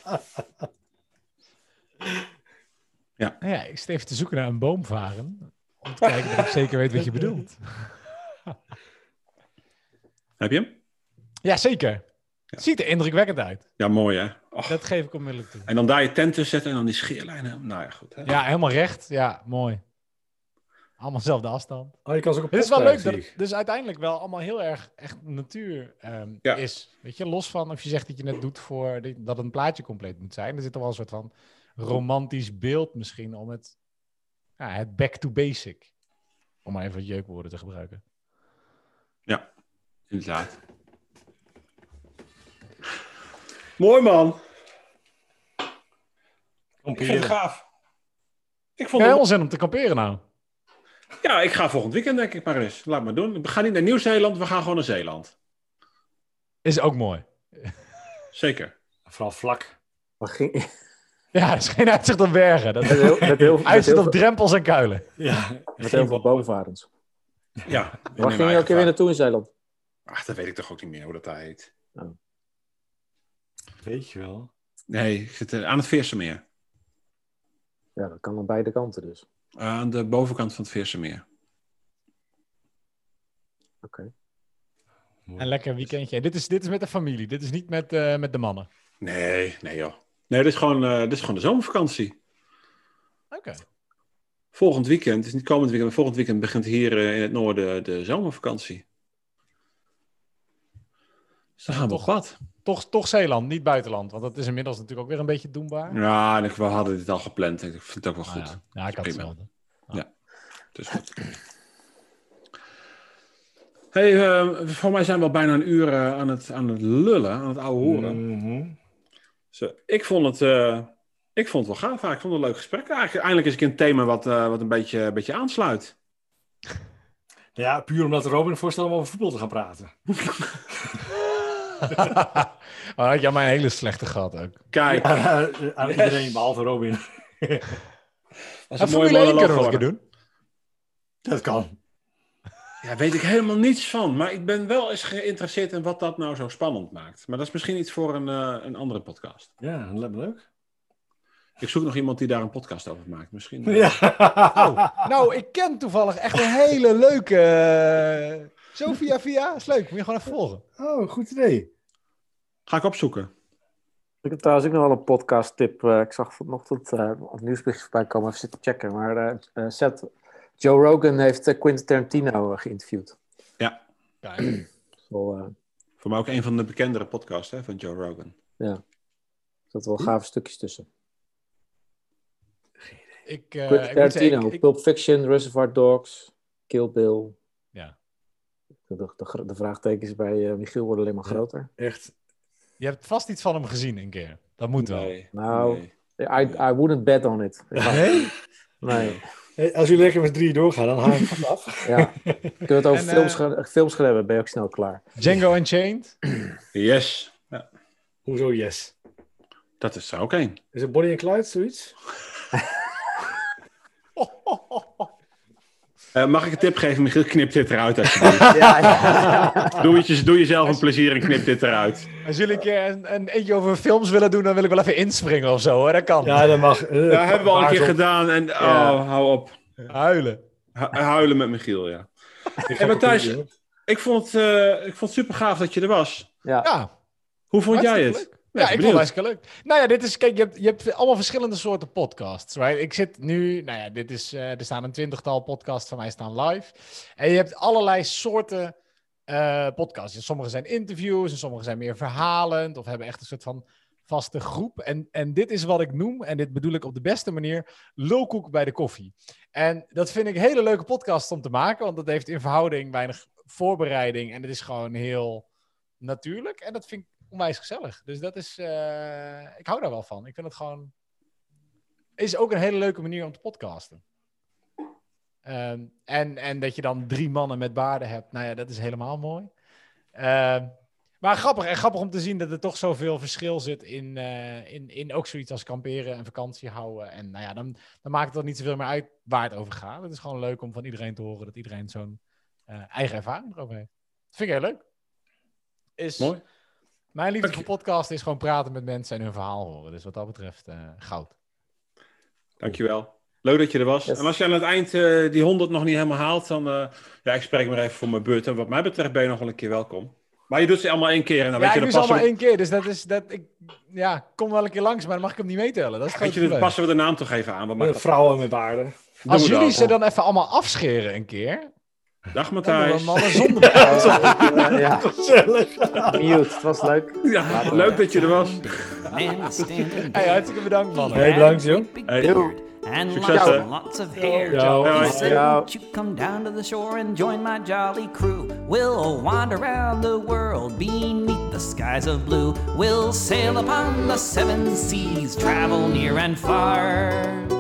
Nou ja, ik zit even te zoeken naar een boomvaren. Om te kijken of ik zeker weet wat je bedoelt. Heb je hem? Ja, zeker. Ziet er indrukwekkend uit. Ja, mooi hè? Och. Dat geef ik onmiddellijk toe. En dan daar je tent tussen zetten en dan die scheerlijnen. Nou ja, goed. Hè? Ja, helemaal recht. Ja, mooi. Allemaal dezelfde afstand. Oh, je kan ze ook op Het is wel leuk dat het dus uiteindelijk wel allemaal heel erg echt natuur ehm, Ja. is. Weet je, los van of je zegt dat je het doet voor die- dat een plaatje compleet moet zijn. Er zit toch wel een soort van romantisch beeld misschien om het, ja, het back to basic. Om maar even wat jeukwoorden te gebruiken. Inderdaad. Mooi man. ik. Ik vind het Kamperen. gaaf. Ik vond het- zin om te kamperen nou. Ja, ik ga volgend weekend denk ik maar eens. Laat maar doen. We gaan niet naar Nieuw-Zeeland, we gaan gewoon naar Zeeland. Is ook mooi. Zeker. Vooral vlak. Ging, Ja, er is geen uitzicht op bergen. Dat met heel, met heel, met uitzicht heel, op drempels en kuilen. Ja. met heel veel boomvarens. Ja. Waar ging je elke keer weer naartoe in Zeeland? Ach, dat weet ik toch ook niet meer hoe dat daar heet. Weet je wel. Nee, ik zit eh, aan het Veersemeer. Ja, dat kan aan beide kanten dus. Aan de bovenkant van het Veersemeer. Oké. En lekker weekendje. En dit is, dit is met de familie. Dit is niet met, eh, met de mannen. Nee, nee joh. Nee, dit is gewoon, eh, dit is gewoon de zomervakantie. Oké. Volgend weekend, het is niet komend weekend, maar volgend weekend begint hier eh, in het noorden de zomervakantie. Dus dan gaan we Toch- pad. Toch, toch Zeeland, niet buitenland. Want dat is inmiddels natuurlijk ook weer een beetje doenbaar. Ja, en ik, we hadden dit al gepland. Ik vind het ook wel Ah, goed. ja. ja, ik had Prima. hetzelfde. Dus goed. Hey, eh, voor mij zijn we al bijna een uur eh, aan, het, aan het lullen, aan het ouwe horen. Mhm. Ik, vond het, eh, ik vond het wel gaaf. Ik vond het een leuk gesprek. Eigenlijk, eindelijk is ik een thema wat, eh, wat een, beetje, een beetje aansluit. Ja, puur omdat Robin voorstelde om over voetbal te gaan praten. maar had aan mij een hele slechte gehad ook. Kijk, Aan aan iedereen, behalve Robin. dat is En een mooie Formule 1 monoloog kunnen we nog een keer geworden. Dat doen. kan. Ja, weet ik helemaal niets van. Maar ik ben wel eens geïnteresseerd in wat dat nou zo spannend maakt. Maar dat is misschien iets voor een, eh, een andere podcast. Ja, me leuk. Ik zoek nog iemand die daar een podcast over maakt. Misschien. Ja. Oh, nou, ik ken toevallig echt een hele leuke... eh, Zo via via, is leuk. Moet je gewoon even volgen. Oh, goed idee. Ga ik opzoeken. Ik heb trouwens ook nog wel een podcast tip. Eh, ik zag vanochtend uh, op nieuwsbericht voorbij komen. Even zitten checken. Maar eh eh, Seth, Joe Rogan heeft eh, Quentin Tarantino eh, geïnterviewd. Wel, eh, Voor mij ook een van de bekendere podcasts hè, van Joe Rogan. ja. Er zaten wel gave stukjes tussen. Ik, eh, Quentin Tarantino, ik- ik- Pulp Fiction, Reservoir Dogs, Kill Bill. Ja. De, de, de vraagtekens bij eh, Michiel worden alleen maar groter. Echt. Je hebt vast iets van hem gezien een keer. Dat moet wel. Nee, Nou, nee. I, I wouldn't bet on it. Nee? Nee. Als jullie lekker met drie doorgaan, dan haal ik het af. Ja. Kunnen we het over En, films, eh, gaan, films gaan hebben, ben je ook snel klaar. Django Unchained? Yes, ja, Hoezo yes? dat is er ook één. Is het Bonnie en Clyde zoiets? Eh, mag ik een tip geven? Michiel, knip dit eruit alsjeblieft. Ja, ja. doe, het, je- doe jezelf een plezier en knip dit eruit. Als jullie een keer een, een eentje over films willen doen, dan wil ik wel even inspringen of zo. Hoor. Dat kan. Ja, dat mag. Eh, Dat hebben we al een keer op. gedaan en oh, Ja. hou op. Huilen. Hu- Huilen met Michiel, ja. Ik En Matthijs, ik vond, het, eh, ik vond het super gaaf dat je er was. ja. Ja, Hoe vond jij het? leuk. Ja, ik vond benieuwd. het hartstikke leuk. Nou ja, dit is, kijk, je hebt, je hebt allemaal verschillende soorten podcasts, right? Ik zit nu, nou ja, dit is, eh, er staan een twintigtal podcasts van mij staan live. En je hebt allerlei soorten eh, podcasts. Sommige zijn interviews en sommige zijn meer verhalend of hebben echt een soort van vaste groep. En, en dit is wat ik noem, en dit bedoel ik op de beste manier, lulkoek bij de koffie. En dat vind ik hele leuke podcasts om te maken, want dat heeft in verhouding weinig voorbereiding en het is gewoon heel natuurlijk. En dat vind ik onwijs gezellig. Dus dat is, eh, ik hou daar wel van. Ik vind het gewoon, is ook een hele leuke manier om te podcasten. Ehm, en, en dat je dan drie mannen met baarden hebt, nou ja, dat is helemaal mooi. Ehm, maar grappig, en grappig om te zien dat er toch zoveel verschil zit in, eh, in, in ook zoiets als kamperen en vakantie houden. En nou ja, dan, dan maakt het dan niet zoveel meer uit waar het over gaat. Het is gewoon leuk om van iedereen te horen dat iedereen zo'n eh, eigen ervaring erover heeft. Dat vind ik heel leuk. Is, Mooi. Mijn liefde voor podcast is gewoon praten met mensen en hun verhaal horen. Dus wat dat betreft, eh, goud. Dankjewel. Leuk dat je er was. Yes. En als je aan het eind eh, die 100 nog niet helemaal haalt, dan... eh, ja, ik spreek maar even voor mijn beurt. En wat mij betreft ben je nog wel een keer welkom. Maar je doet ze allemaal één keer. En dan ja, weet je, ik doe ze allemaal één keer. Dus dat is, dat, ik, ja, kom wel een keer langs, maar dan mag ik hem niet meetellen. Dat is weet je, dan passen we de naam toch even aan. Wat? Vrouwen met baarden. Doen Als jullie ze dan even allemaal afscheren een keer, Dag Matthijs. mannen zonder ja. Gezellig. Mute, het was leuk. Ja, leuk dat je er was. Hey, hartstikke bedankt, man. Hey, bedankt, joh. Hey. beard and Succes, lots and lots of hair. Ciao. He Hoi. said, won't you come down to the shore and join my jolly crew? We'll wander around the world beneath the skies of blue. We'll sail upon the seven seas, travel near and far.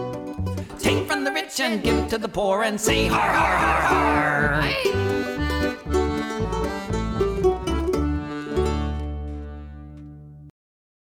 Take from the rich and give to the poor and say har har har har.